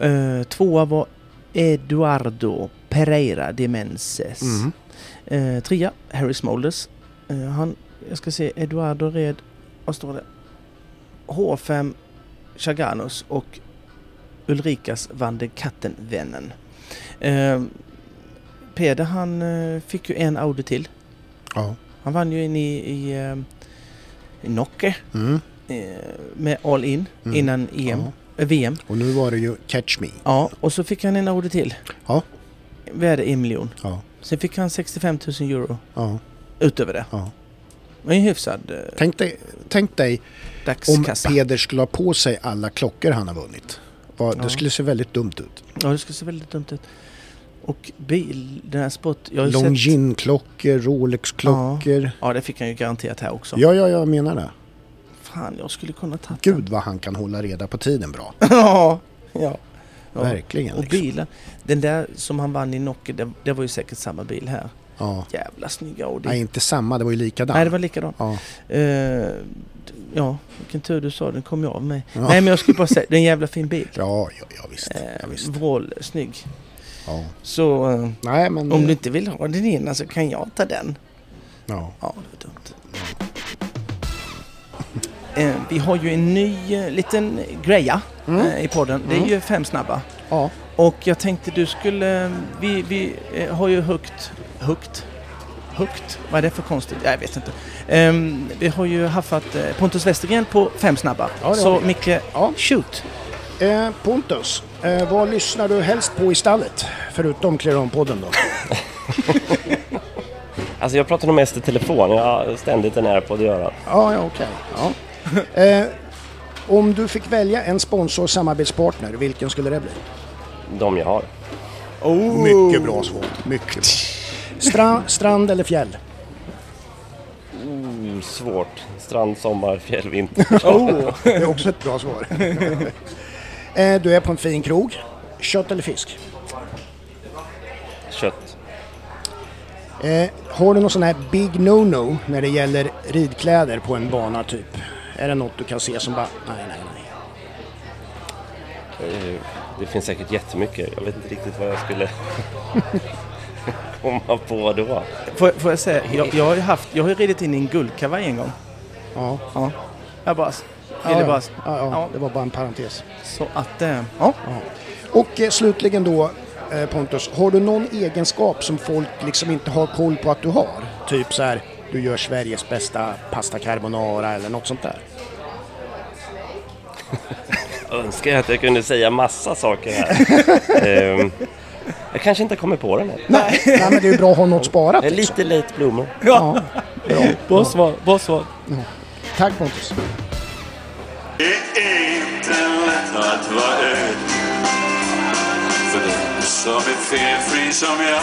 Eh, tvåa var Eduardo Pereira de Menses. Mm. Eh, trea, Harry Smolders. Eh, han, jag ska se, Eduardo red, vad står det? H5 Chaganos och Ulrikas van den Kattenvännen. Eh, Peder han eh, fick ju en Audi till. Ja. Han vann ju in i, i, eh, i Nocke Mm. eh, med All In Mm. innan EM, Ja. VM. Och nu var det ju Catch Me. Ja, och så fick han en Audi till. Ja. Värde en miljon. Ja. Sen fick han 65 000 euro Ja. utöver det. Ja. Det var en hyfsad eh, Tänk, dig, tänk dig om. Peder skulle ha på sig alla klockor han har vunnit. Vad- Ja. Det skulle se väldigt dumt ut. Ja, det skulle se väldigt dumt ut. Och bil, den här sett... Longines-klockor, Rolex-klockor. Ja, det fick han ju garanterat här också. Ja, ja, jag menar det. Fan, jag skulle kunna ta Gud vad han kan hålla reda på tiden bra. ja, ja. ja. Verkligen. Och Liksom. bilen, den där som han vann i Nocke, det, det var ju säkert samma bil här. Ja. Jävla snygg Audi. Nej, inte samma. Det var ju likadan. Nej, det var likadant. Ja. Eh, ja, vilken tur du sa, den kom jag av mig. Ja. Nej, men jag skulle bara säga, det är en jävla fin bil. Ja, ja, ja visst. Eh, Ja, visst. Vrål, snygg. Ja. Så eh, Nej, men... om du inte vill ha den ena så kan jag ta den. Ja. Ja, det var dumt. Eh, vi har ju en ny eh, liten greja Mm. eh, i podden. Det är ju fem snabba. Ja. Och jag tänkte du skulle... Vi, vi har ju högt... Högt? Högt? Vad är det för konstigt? Jag vet inte. Ehm, vi har ju haffat Pontus Westergren på fem snabba. Ja, Så. Micke, Ja. shoot! Eh, Pontus, eh, vad lyssnar du helst på i stallet? Förutom Clear On-podden då? Alltså jag pratar nog mest i telefon. Jag har ständigt en airpod i örat. Ja, ja okej. Ja. Eh, om du fick välja en sponsor och samarbetspartner, vilken skulle det bli? De jag har. Mycket bra svar. Mycket bra. Stra, strand eller fjäll? Mm, svårt. Strand, sommar, fjäll, vinter. Oh, det är också ett bra svar. eh, du är på en fin krog. Kött eller fisk? Kött. Eh, har du någon sån här big no-no när det gäller ridkläder på en bana typ? Är det något du kan se som bara, nej, nej, nej. Eh, Det finns säkert jättemycket. Jag vet inte riktigt vad jag skulle komma på då. Får, får jag säga, jag, jag har ju haft, jag har ridit in i en guldkavaj en gång. Ja, Ja. Jag bara, ja, ville ja, bara, ja, ja, Ja. det var bara en parentes. så att, eh, ja. Och eh, slutligen då eh, Pontus, har du någon egenskap som folk liksom inte har koll på att du har? Typ så här, du gör Sveriges bästa pasta carbonara eller något sånt där. Önskar jag att jag kunde säga massa saker här. Ehm, jag kanske inte kommer på den än. Nej, nej men det är ju bra att ha något sparat. Är Liksom. lite late bloomer. Ja, bra. Bra svar, bra svar. Tack Pontus. Det är inte lätt att vara öd För den som är felfri som jag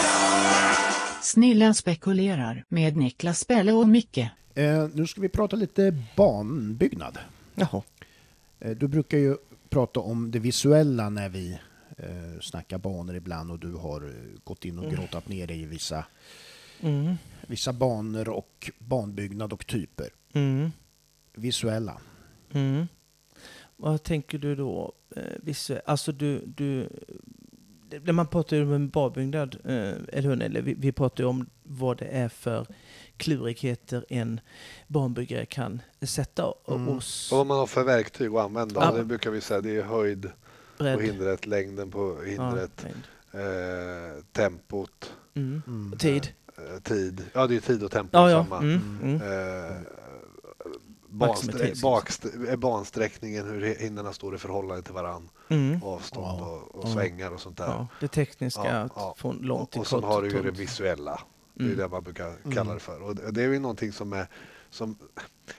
Snillen spekulerar med Niklas Spelle och Micke. Eh, nu ska vi prata lite banbyggnad. Jaha. Eh, du brukar ju prata om det visuella när vi eh, snackar banor ibland och du har eh, gått in och grottat ner dig i vissa, Mm. vissa banor och banbyggnad och typer. Mm. Visuella. Mm. Vad tänker du då? Eh? Alltså du, du, när man pratar om en badbyggnad, eh, eller hur? Eller vi, vi pratar ju om vad det är för klurigheter en banbyggare kan sätta Mm. och s- Och vad man har för verktyg att använda. Ja. Det brukar vi säga, det är höjd på bredd. hindret, längden på Ja, hindret, längd. eh, tempot, Mm. Mm. Tid. eh, tid. Ja, det är tid och tempo Ja, ja. samma. Mm, mm. Eh, banstre- liksom. eh, bansträckningen, hur hinnorna står i förhållande till varann. Mm. Avstånd och, och Ja. svängar och sånt där. Ja, det tekniska, från långt till och, och sen har du ju och det visuella. Det är Mm. det man brukar Mm. kalla det för. Och det det är ju någonting som är... Som,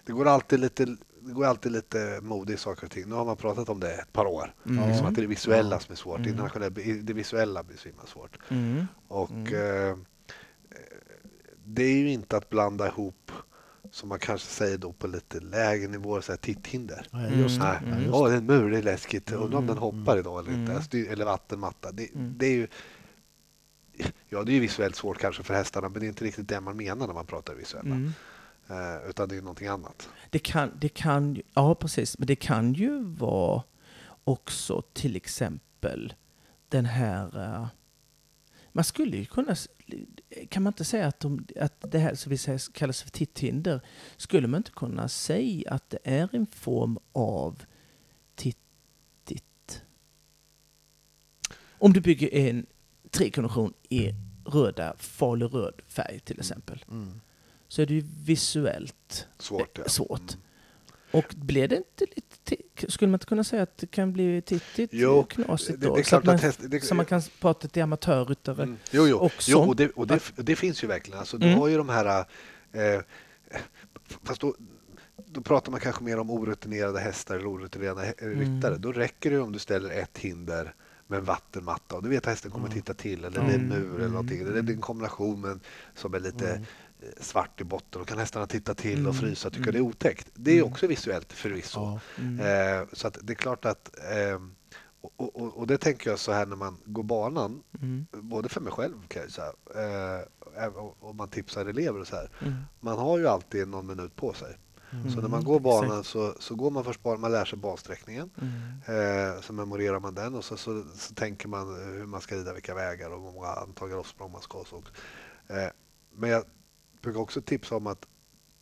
det går alltid lite det går alltid lite mode i saker och ting. Nu har man pratat om det ett par år. Mm. Liksom att det är det visuella som är svårt. Mm. Det visuella blir så himla svårt. Mm. Och Mm. eh, det är ju inte att blanda ihop som man kanske säger då på lite lägre nivåer, så här titthinder. Ja, just det. Mm, just Åh, det är en mur, det är läskigt. Mm, Undrar om den mm, hoppar idag eller inte. Mm. Styr, eller vattenmatta. Det, Mm. det är ju... Ja, det är ju visuellt svårt kanske för hästarna, men det är inte riktigt det man menar när man pratar visuella. Mm. Eh, utan det är någonting annat. Det kan, det kan ja precis, men det kan ju vara också till exempel den här... man skulle ju kunna... Kan man inte säga att, de, att det här som vi säger kallas för titthinder, skulle man inte kunna säga att det är en form av tittigt? Om du bygger en trikonotion i röda, farlig röd färg till exempel, Mm. så är det ju visuellt Svårt, ja. svårt. Och blir det inte lite... Skulle man inte kunna säga att det kan bli tittigt Jo, knasigt det- då? det är så, att man, häst- det- så man kan prata till amatörryttare Mm. Jo, jo. också. jo och, det, och det, det finns ju verkligen. Alltså, du Mm. har ju de här... Eh, fast då, då pratar man kanske mer om orutinerade hästar eller orutinerade hä- Mm. ryttare. Då räcker det om du ställer ett hinder med en vattenmatta och du vet att hästen kommer titta till eller det är en Mm. mur eller någonting. Eller det är en kombination med, som är lite Mm. eh, svart i botten och kan hästarna titta till och Mm. frysa och tycka Mm. det är otäckt. Det är Mm. också visuellt förvisso. Mm. Eh, så att det är klart att eh, och, och, och det tänker jag så här när man går banan, Mm. både för mig själv kan jag säga, eh, om man tipsar elever och så här. Mm. Man har ju alltid någon minut på sig. Mm. Så när man går banan så, så går man först banan, man lär sig bansträckningen. Mm. Eh, så memorerar man den och så, så, så tänker man hur man ska rida, vilka vägar och hur många antal galoppsprång man ska. och Så. Eh, men jag brukar också tipsa om att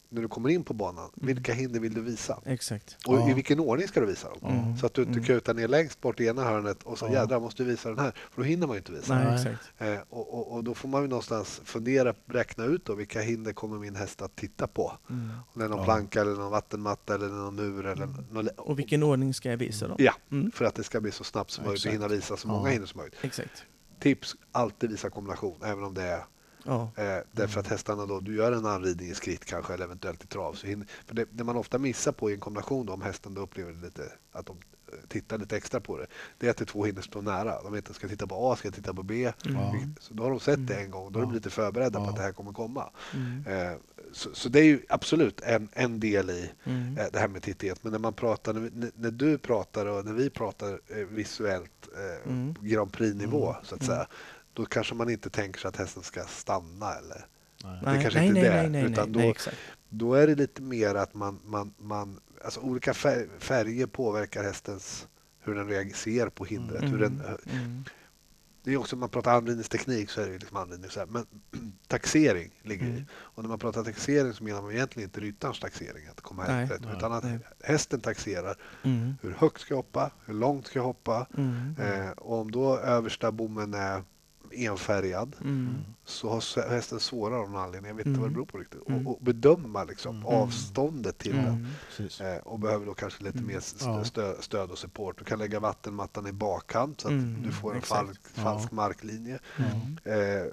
när du kommer in på banan, vilka hinder vill du visa? Exakt. Och Ja. i vilken ordning ska du visa dem? Mm. Så att du inte Mm. kutar ner längst bort i ena hörnet och så Ja. jädrar måste du visa den här. För då hinner man ju inte visa. Nej, exakt. Eh, och, och, och då får man ju någonstans fundera, räkna ut då vilka hinder kommer min häst att titta på. Mm. Om det är någon Ja. planka eller någon vattenmatta eller någon mur eller någon, Och vilken ordning ska jag visa dem? Ja, Mm. för att det ska bli så snabbt som Ja, möjligt och hinna visa så Ja. många hinder som möjligt. Exakt. Tips, alltid visa kombination, även om det är Ja. Eh, därför att hästarna då, du gör en anridning i skritt kanske eller eventuellt i trav. Så hinner, för det, det man ofta missar på i en kombination då, om hästen då upplever lite, att de eh, tittar lite extra på det. Det är att det två hinder står nära. De vet ska jag titta på A, ska jag titta på B. Mm. Så då har de sett det en gång. Då är de lite förberedda på att det här kommer komma. Mm. Eh, så, så det är ju absolut en, en del i Mm. eh, det här med tittighet. Men när man pratar, när, när du pratar och när vi pratar eh, visuellt eh, Mm. på Grand Prix-nivå så att Mm. säga. Då kanske man inte tänker sig att hästen ska stanna eller Nej. det kanske nej, inte nej, är det, nej, nej, utan nej, då- då är det lite mer att man, man, man alltså olika fär, färger påverkar hästens hur den reagerar på hindret. Hur den, Mm. det är också, om man pratar anridningsteknik så är det ju liksom anridning så här, men taxering ligger i. Mm. Och när man pratar taxering så menar man egentligen inte ryttarens taxering, att komma Nej, rätt, nej, utan att nej. hästen taxerar Mm. hur högt ska jag hoppa, hur långt ska jag hoppa. Mm. Eh, och om då översta bommen är enfärgad Mm. så har hästen svårare av någon anledning, jag vet inte vad det beror på riktigt, Mm. och, och bedöma liksom Mm. avståndet till den. Mm. Precis. Eh, och behöver då kanske lite Mm. mer stö, stöd och support. Du kan lägga vattenmattan i bakkant så att Mm, du får en exakt. falsk, Ja. marklinje. Mm. Eh,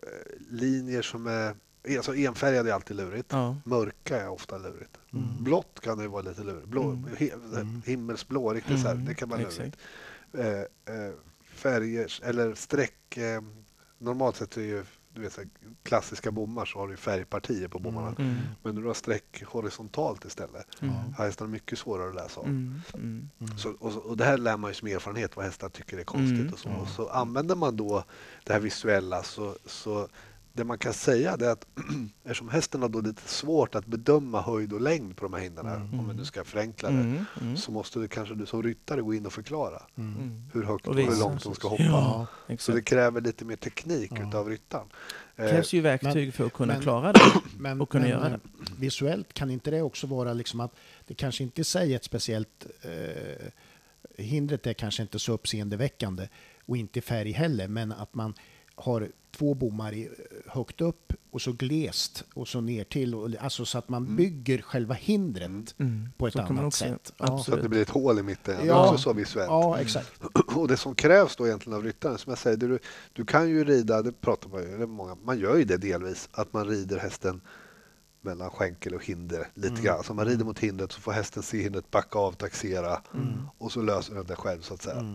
linjer som är... Alltså enfärgade är alltid lurigt. Ja. Mörka är ofta lurigt. Mm. Blått kan det vara lite lurigt. Blå, Mm. Mm. Himmelsblå, riktigt så här. Mm, Det kan vara lurigt. Eh, eh, färger, eller streck... Normalt sett är ju du vet, så här, klassiska bommar så har du färgpartier på bommarna. Mm. Men när du har streck horisontalt istället Mm. har hästarna mycket svårare att läsa av. Mm. Mm. Så, och, och det här lär man ju som erfarenhet vad hästar tycker är konstigt. Mm. Och så. Och så använder man då det här visuella så, så det man kan säga det är att eftersom hästen har då lite svårt att bedöma höjd och längd på de här hindren, Mm. om man nu ska förenkla det, Mm. Mm. så måste du kanske du som ryttare gå in och förklara Mm. Hur högt Och hur långt de ska hoppa. Ja, Så det kräver lite mer teknik Ja. utav ryttaren. Det Eh, krävs ju verktyg men- för att kunna men- klara det. Men, och kunna göra eh, visuellt kan inte det också vara liksom att det kanske inte säger ett speciellt eh, hindret är kanske inte så uppseendeväckande och inte färg heller, men att man har två bommar i, högt upp och så glest och så ner till. Och, alltså så att man Mm. bygger själva hindret på ett Så annat också- sätt. absolut. Så att det blir ett hål i mitten. Det är Ja. också så visuellt. Ja, exakt. Och det som krävs då egentligen av ryttaren, som jag säger, du, du kan ju rida, det pratar man ju, många, man gör ju det delvis, att man rider hästen mellan skänkel och hinder lite Mm. grann. Så man rider mot hindret så får hästen se hindret backa av, taxera Mm. och så löser den det själv så att säga.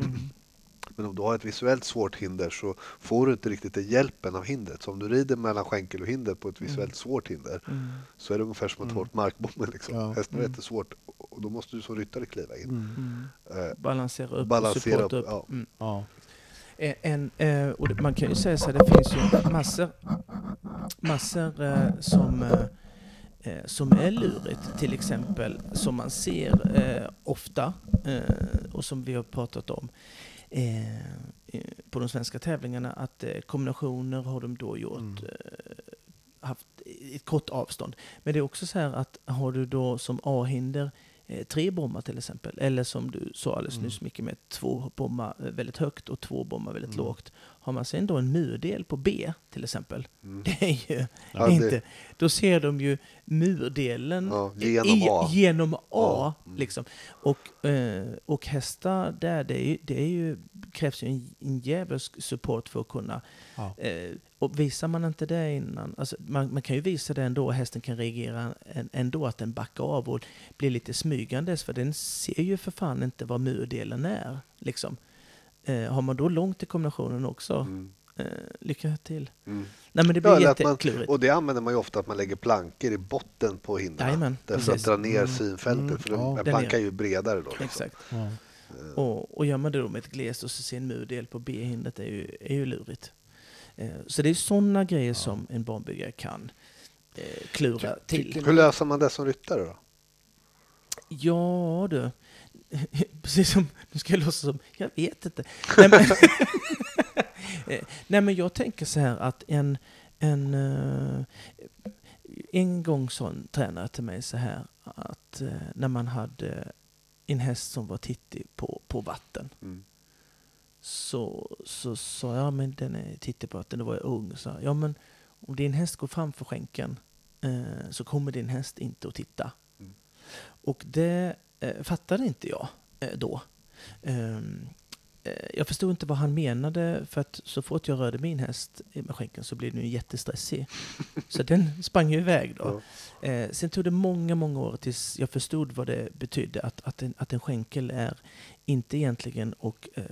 Men om du har ett visuellt svårt hinder så får du inte riktigt den hjälpen av hindret. Så om du rider mellan skänkel och hinder på ett Mm. visuellt svårt hinder så är det ungefär som att ta bort markbommen. Liksom. Ja. Hästen är jättesvårt och då måste du som ryttare kliva in. Mm. Eh, Balansera upp Balansera och supporta upp, upp. ja. Mm. Ja. Eh, En, eh, och man kan ju säga så här, det finns ju massor, massor eh, som, eh, som är lurigt. Till exempel som man ser eh, ofta eh, och som vi har pratat om eh, eh, på de svenska tävlingarna att eh, kombinationer har de då gjort Mm. haft ett kort avstånd. Men det är också så här att har du då som A-hinder tre bommar till exempel, eller som du sa alldeles Mm. nyss mycket med två bommar väldigt högt och två bommar väldigt lågt. Har man sen då en murdel på B till exempel, Mm. det är ju Ja, det- inte... Då ser de ju murdelen Ja, genom i, A. genom A. Ja, mm. Liksom. Och, eh, och hästar där, det, är det är ju, krävs ju en, en djävulsk support för att kunna... Ja. Eh, och visar man inte det innan, alltså man, man kan ju visa det ändå, och hästen kan reagera ändå att den backar av och blir lite smygandes, för den ser ju för fan inte vad murdelen är. Liksom. Eh, har man då långt till kombinationen också, Mm. eh, lycka till. Mm. Nej men det Ja, blir man, jätteklurigt. och det använder man ju ofta att man lägger plankor i botten på hindren. Därför att dra ner Mm. synfältet. Mm. För den- Ja. en Där planka nere. är ju bredare då. Liksom. Exakt. Ja. Och, och gör man det då med ett glest och så ser en murdel på B-hindret är ju, är ju lurigt. Eh, så det är sådana grejer som en banbyggare kan eh, klura till. Hur löser man det som ryttare då? Ja du, precis som, nu ska jag låtsas som, jag vet inte. Nej men, Eh, nej, men jag tänker så här att en, en, eh, en gång sa en tränare till mig så här att eh, när man hade en häst som var tittig på, på vatten Mm. så, så sa jag, men den är tittig på vatten, då var jag ung, så ja men om din häst går framför skänken eh, så kommer din häst inte att titta. Mm. Och det Eh, fattade inte jag eh, då. Ehm, Eh, jag förstod inte vad han menade för att så fort jag rörde min häst med skänken så blev den ju jättestressig. Så den sprang ju iväg då. Eh, sen tog det många, många år tills jag förstod vad det betydde att, att, en, att en skänkel är inte egentligen och eh,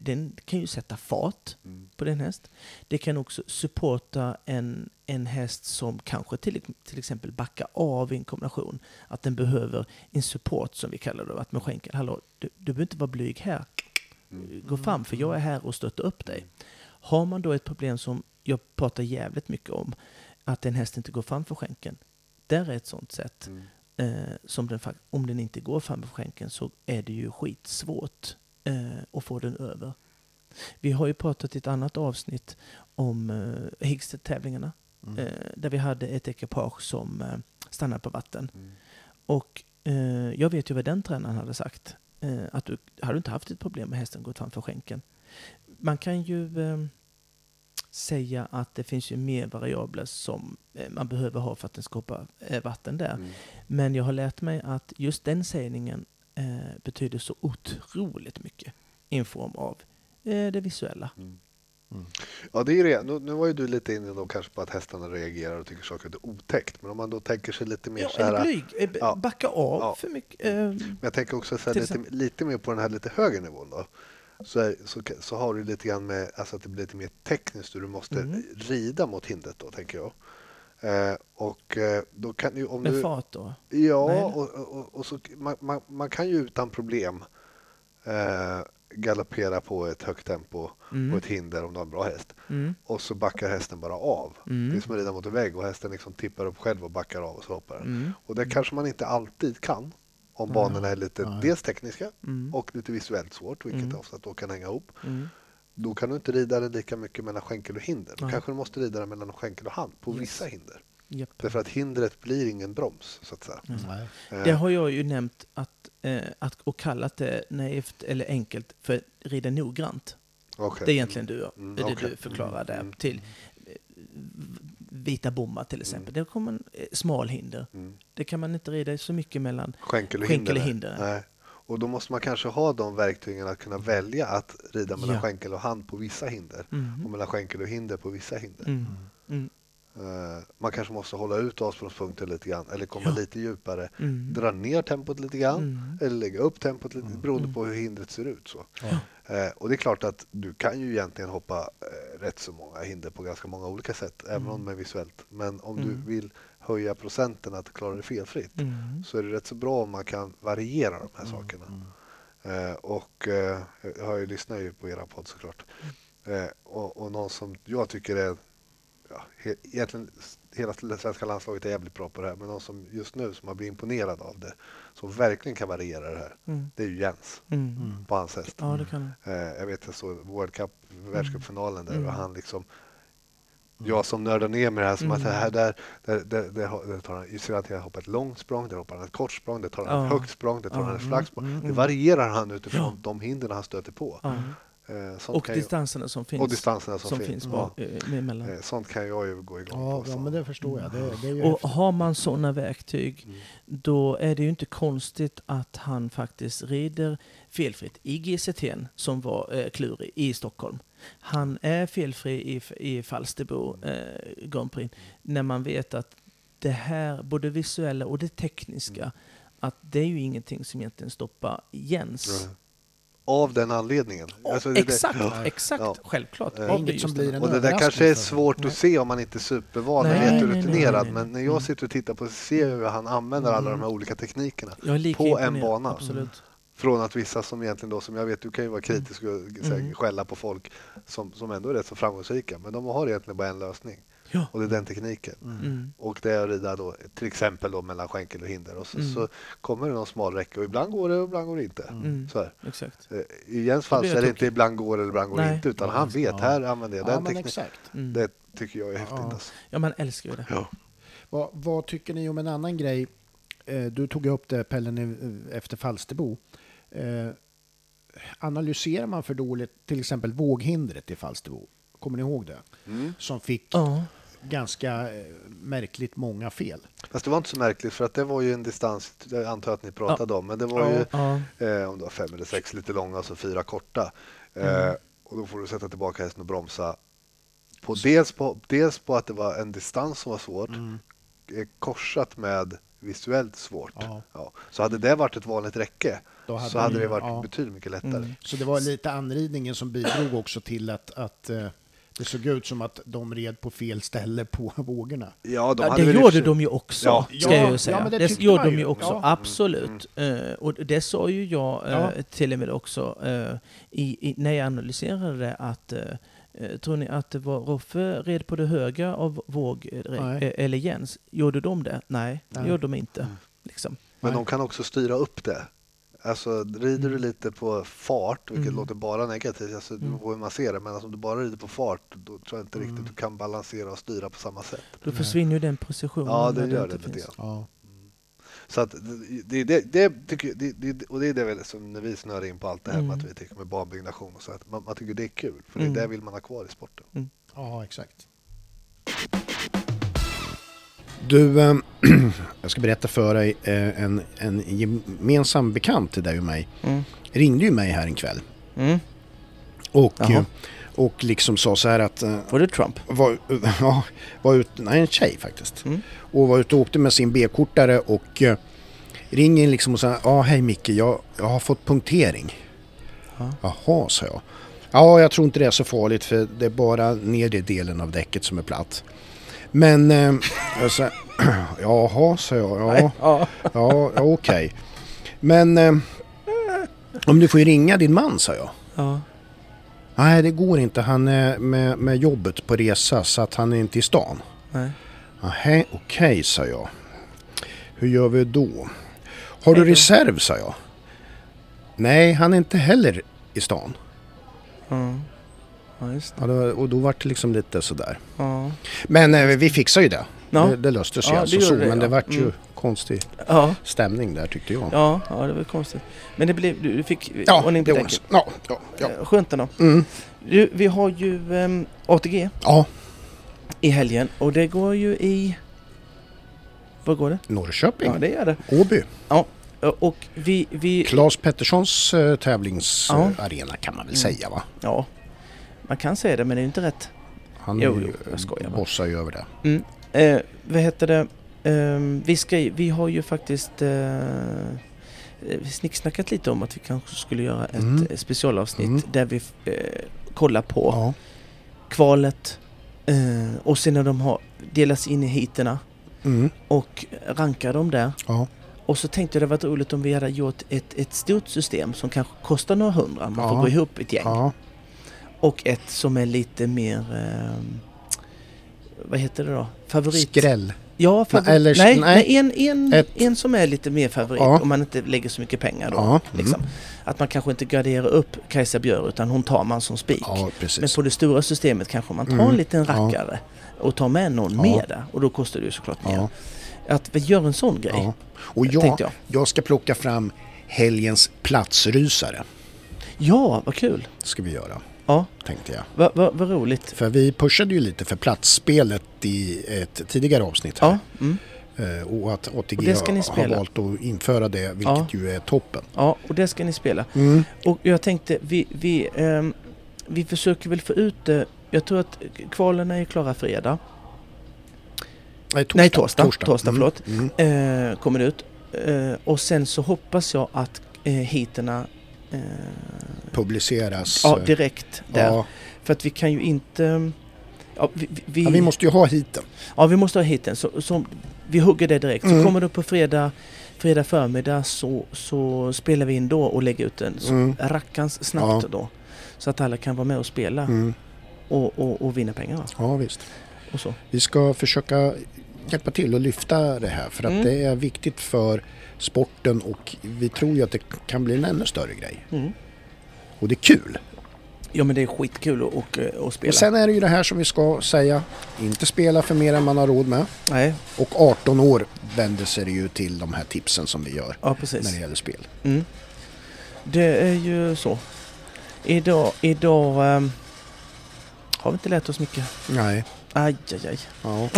den kan ju sätta fart Mm. på den häst. Det kan också supporta en, en häst som kanske till, till exempel backar av i en kombination. Att den behöver en support som vi kallar det. Att med skänkel, hallå, du, du behöver inte vara blyg här. Mm. Gå fram för jag är här och stöttar upp dig. Har man då ett problem som jag pratar jävligt mycket om, att en häst inte går fram för skänken. Där är ett sånt sätt. Mm. Eh, som den, om den inte går fram för skänken så är det ju skitsvårt eh, att få den över. Vi har ju pratat i ett annat avsnitt om eh, Higgstedt-tävlingarna. Mm. Eh, där vi hade ett ekipage som eh, stannade på vatten. Mm. Och eh, jag vet ju vad den tränaren hade sagt. Eh, att du hade inte haft ett problem med hästen gått framför skänken. Man kan ju eh, säga att det finns ju mer variabler som eh, man behöver ha för att den ska hoppa eh, vatten där. Mm. Men jag har lärt mig att just den sägningen eh, betyder så otroligt mycket i en form av eh, det visuella. Ja, det är det. Nu, nu var ju du lite inne då kanske på att hästarna reagerar och tycker saker är otäckt. Men om man då tänker sig lite mer Ja, så här... blyg, ja. backa av Ja. för mycket. Eh, Men jag tänker också så här, lite, lite mer på den här lite högre nivån då. Så, är, så, så har du lite grann med alltså att det blir lite mer tekniskt hur du måste Mm. rida mot hindret då, tänker jag. Eh, och eh, då kan ju, om med du... fart då. Ja, och, och, och så, man, man, man kan ju utan problem eh, galoppera på ett högt tempo Mm. på ett hinder om du har en bra häst. Mm. Och så backar hästen bara av. Mm. Det är som att rida mot en vägg och hästen liksom tippar upp själv och backar av och så hoppar den. Mm. Och det kanske man inte alltid kan om banorna är lite Nej. dels tekniska Mm. och lite visuellt svårt, vilket Mm. ofta då kan hänga ihop. Mm. Då kan du inte rida den lika mycket mellan skänkel och hinder. Då kanske du måste rida den mellan skänkel och hand på Yes. vissa hinder. Japp. Därför att hindret blir ingen broms, så att säga. Nej. Eh, Det har jag ju nämnt att, eh, att, och kallat det naivt eller enkelt för rida noggrant. Okej. Det är egentligen du, Mm, det okej. du förklarar där Mm. till eh, vita bommar till exempel. Det kommer en eh, smalhinder. Mm. Det kan man inte rida så mycket mellan Skänkel och skänkel och hinder. Nej. Och då måste man kanske ha de verktygen att kunna välja att rida mellan Ja. skänkel och hand på vissa hinder Mhm. och mellan skänkel och hinder på vissa hinder. Mm. Mm. Eh, Man kanske måste hålla ut avsprångspunkten lite grann eller komma Ja. lite djupare. Mm. Dra ner tempot lite grann Mm. eller lägga upp tempot lite beroende på hur hindret ser ut. Så. Eh, och det är klart att du kan ju egentligen hoppa eh, rätt så många hinder på ganska många olika sätt, även om de är visuellt. Men om Mm. du vill höja procenten att klara det felfritt Mm. så är det rätt så bra om man kan variera de här sakerna. Eh, och jag har ju lyssnat ju på era podd såklart. Eh, och, och någon som jag tycker är, ja, he, egentligen hela svenska landslaget är jävligt bra på det här, men någon som just nu som har blivit imponerad av det, som verkligen kan variera det här, Mm. det är ju Jens Mm. på hans häst. Ja, det kan Eh, jag vet jag såg World Cup, världscupfinalen där Mm. och han liksom jag som nördar ner med det här som att det här där, där, där, där, där tar han, just att jag hoppar ett långt språng, där hoppar han ett kort språng, där tar han ett högt språng, där tar Ja, han ett mm, flaggsprång. mm, Det mm. varierar han utifrån Ja. de hindren han stöter på. Eh, sånt Och distanserna som finns. Och distanserna som, som finns. finns Ja. eh, med emellan. Eh, Sånt kan jag ju gå igång Ja, på. ja så. men det förstår jag. Det, det Och häftigt. har man sådana verktyg, Mm. då är det ju inte konstigt att han faktiskt rider felfritt i GCT som var eh, klurig i Stockholm. Han är felfri i, i Falsterbo eh, Grand Prix när man vet att det här, både visuella och det tekniska, Mm. att det är ju ingenting som egentligen stoppar Jens. Ja. Av den anledningen. Ja, Alltså, det- exakt, ja. exakt, Ja. självklart. Eh, Av Inget det som blir det. en Och det där kanske är svårt att se om man inte är supervan Nej, eller jätterutinerad. Men när jag Mm. sitter och tittar på ser jag hur han använder alla de här olika teknikerna. På en bana. Absolut. Från att vissa som egentligen då, som jag vet, du kan ju vara kritisk och här, Mm. skälla på folk som, som ändå är rätt så framgångsrika. Men de har egentligen bara en lösning. Ja. Och det är den tekniken. Mm. Och det är att rida då, till exempel då mellan skänkel och hinder. Och så, Mm. så kommer det någon smal räcke och ibland går det och ibland går det inte. Mm. Så här. Exakt. Eh, I Jens fall så är det det inte ibland går eller ibland går det inte. Utan han vet, Ja. här använder jag Ja, den tekniken. exakt. Mm. Det tycker jag är häftigt. Ja. Alltså. Ja, man älskar ju det. Ja. Vad, vad tycker ni om en annan grej? Eh, Du tog upp det Pelle nu, eh, efter Falsterbo. Analyserar man för dåligt till exempel våghindret i Falsterbo? Kommer ni ihåg det? Mm. Som fick Ja. Ganska eh, märkligt många fel. Fast det var inte så märkligt för att det var ju en distans, jag antar att ni pratade om, men det var Ja. ju Ja. eh, om det var fem eller sex lite långa och så fyra korta. Eh, Mm. och då får du sätta tillbaka hästen och bromsa. På, dels, på, dels på att det var en distans som var svårt, eh, korsat med visuellt svårt. Ja. Ja. Så hade det varit ett vanligt räcke Då hade så hade det varit ja. betydligt mycket lättare. Mm. Så det var lite anridningen som bidrog också till att, att det såg ut som att de red på fel ställe på vågorna. Ja, de Ja, det gjorde de ju också, Ja. ska Ja, jag ju säga. ja, men det det gjorde de ju. också, Ja. absolut. Eh, och det sa ju jag Ja. till och med också eh, i, i, när jag analyserade det att Tror ni att det var Roffe red på det höga av våg Nej. eller Jens? Gjorde de det? Nej, det Nej. gjorde de inte. Liksom. Men Nej. de kan också styra upp det. Alltså rider du lite på fart, vilket Mm. låter bara negativt, alltså, det Mm. beror på hur man ser det, men alltså, om du bara rider på fart, då tror jag inte riktigt du kan balansera och styra på samma sätt. Då försvinner ju den positionen. Ja, det gör inte det grann. Ja. Så att det, det, det tycker jag- det, det, och det är det väl som när vi snör in på allt det här med Mm. att vi tycker med banbyggnation och så, att man, man tycker det är kul, för Mm. det där vill man ha kvar i sporten. Ja, exakt. Du, eh, jag ska berätta för dig. Eh, en, en gemensam bekant till dig och mig Mm. ringde ju mig här en kväll. Mm. Och, Jaha. eh, och liksom sa så här att... Var det Trump? Var, ja, var ut, nej, en tjej faktiskt. Mm. Och var ute och åkte med sin B-kortare och ringer liksom och säger ja hej Micke, jag, jag har fått punktering. Ja. Jaha, sa jag. Ja, jag tror inte det är så farligt för det är bara nedre delen av däcket som är platt. Men, eh, jag sa, jaha, sa jag. Ja, Ja. ja, okej. Men eh, om du får ju ringa din man, sa jag. ja. Nej, det går inte. Han är med, med jobbet på resa så att han är inte i stan. Nej. Okej, sa jag. Hur gör vi då? Har du reserv, sa jag. Nej, han är inte heller i stan. Ja. Ja, just det. Ja, då, och då var det liksom lite sådär. Ja. Men eh, vi fixar ju det. Ja. Det, det löste sig Ja, alltså så. det, men det ja. vart ju Mm. konstig Ja. stämning där tyckte jag. Ja, ja, det var konstigt. Men det blev, du fick Ja, ordning på däcket. Ja, ja, ja. Eh, Skönt ändå. Mm. Du, vi har ju ehm, ATG ja, i helgen och det går ju i... Var går det? Norrköping, Ja, det gör det. Åby. Ja, och vi... vi Claes Petterssons eh, tävlingsarena kan man väl Mm. säga va? ja, man kan säga det men det är ju inte rätt. Han Jo, jo, jag skojar bossar ju över det. Eh, vad heter det? Ehm, vi, ska, vi har ju faktiskt eh, vi snicksnackat lite om att vi kanske skulle göra ett Mm. eh, specialavsnitt Mm. där vi eh, kollar på Ja. kvalet eh, och sen när de har delats in i heaterna Mm. och rankar dem där. Ja. Och så tänkte jag det varit roligt om vi hade gjort ett, ett stort system som kanske kostar några hundra. Man får Ja. gå ihop ett gäng. Ja. Och ett som är lite mer... ehm, vad heter det då? Favorit? Skräll. Ja, favorit. Nej, eller- nej, nej. en, en, Ett- en som är lite mer favorit Ja. om man inte lägger så mycket pengar då. Ja. Mm. Liksom. Att man kanske inte garderar upp Kajsa Björ utan hon tar man som spik. Ja. Men på det stora systemet kanske man tar Mm. en liten rackare och tar med någon Ja. med där och då kostar det ju såklart mer. Att vi gör en sån grej. Och jag, jag. jag. ska plocka fram helgens platsrysare. Ja, vad kul! Ska vi göra, Ja, tänkte jag. vad va, vad roligt. För vi pushade ju lite för platsspelet i ett tidigare avsnitt här. Ja, mm. Eh, Och att ATG Och har valt att införa det, vilket Ja. ju är toppen. ja, och det ska ni spela. Mm. Och jag tänkte, vi, vi, ehm, vi försöker väl få ut det. Jag tror att kvalen är klara fredag. Nej, torsdag. Nej, torsdag. Torsdag, Mm. förlåt. Mm. Eh, kommer det ut. Eh, och sen så hoppas jag att eh, heaterna eh, Publiceras. ja, direkt där. ja. För att vi kan ju inte... Ja, vi, vi, ja, vi måste ju ha hiten. ja, vi måste ha heaten. Så, så vi hugger det direkt. Så Mm. kommer det på fredag, fredag förmiddag så, så spelar vi in då och lägger ut den så Mm. rackans snabbt Ja. då. Så att alla kan vara med och spela Mm. och, och, och vinna pengar. va? Ja, visst. Och så. Vi ska försöka hjälpa till att lyfta det här för att Mm. det är viktigt för sporten och vi tror ju att det kan bli en ännu större grej. Mm. Och det är kul. Ja men det är skitkul att, och, och spela. Och sen är det ju det här som vi ska säga, inte spela för mer än man har råd med. Nej, Och 18 år vänder sig det ju till de här tipsen som vi gör ja när det gäller spel. Mm. Det är ju så. Idag, idag ehm, har vi inte lärt oss mycket. Nej. Aj, aj, aj. Ja.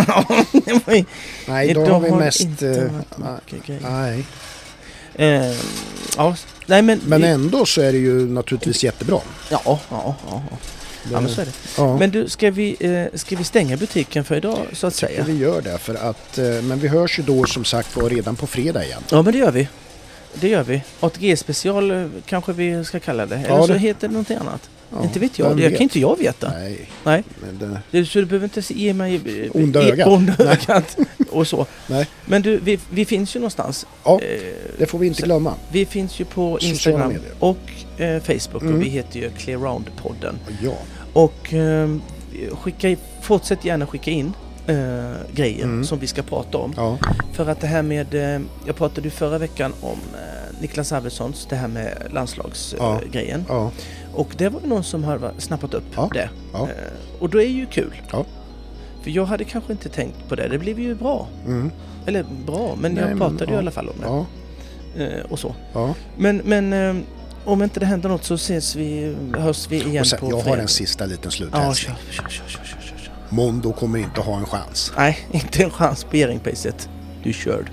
Det ju- Nej, idag har vi det mest... inte eh, varit nej. Ehm, ja, nej men... Men vi, ändå så är det ju naturligtvis jättebra. Ja, ja, ja. ja. ja men så är det. Ja. Men du, ska vi, eh, ska vi stänga butiken för idag så att säga? vi gör det för att... eh, Men vi hörs ju då som sagt var redan på fredag igen. Ja men det gör vi. Det gör vi. ATG-special eh, kanske vi ska kalla det. Eller Ja, så det- heter det någonting annat. Ja, inte vet jag. Det kan inte jag veta. Nej, Nej. det... Så du behöver inte ge mig eh, Onda eh, ögat. onda Nej. ögat och så. Nej. Men du, vi, vi finns ju någonstans. Ja, Eh, det får vi inte så- glömma. Vi finns ju på Instagram och eh, Facebook Mm. och vi heter ju Clearround-podden. Ja. Och eh, skicka, fortsätt gärna skicka in eh, grejer Mm. som vi ska prata om. Ja. För att det här med, eh, jag pratade ju förra veckan om Niklas Arvidssons, det här med landslagsgrejen. Ja. Ja. Och det var någon som har snappat upp Ja. det. Ja. Eh, och då är ju kul. Ja. För jag hade kanske inte tänkt på det. Det blev ju bra. Mm. Eller bra, men Nej, jag men, pratade ju i ja. alla fall om det. Ja. Eh, och så. ja. Men, men eh, om inte det händer något så ses vi, hörs vi igen sen, på jag har en sista liten Ja, sluthälsning. kör, kör, kör, kör. Mondo kommer inte ha en chans. Nej, inte en chans på Jerringpriset. Du är körd.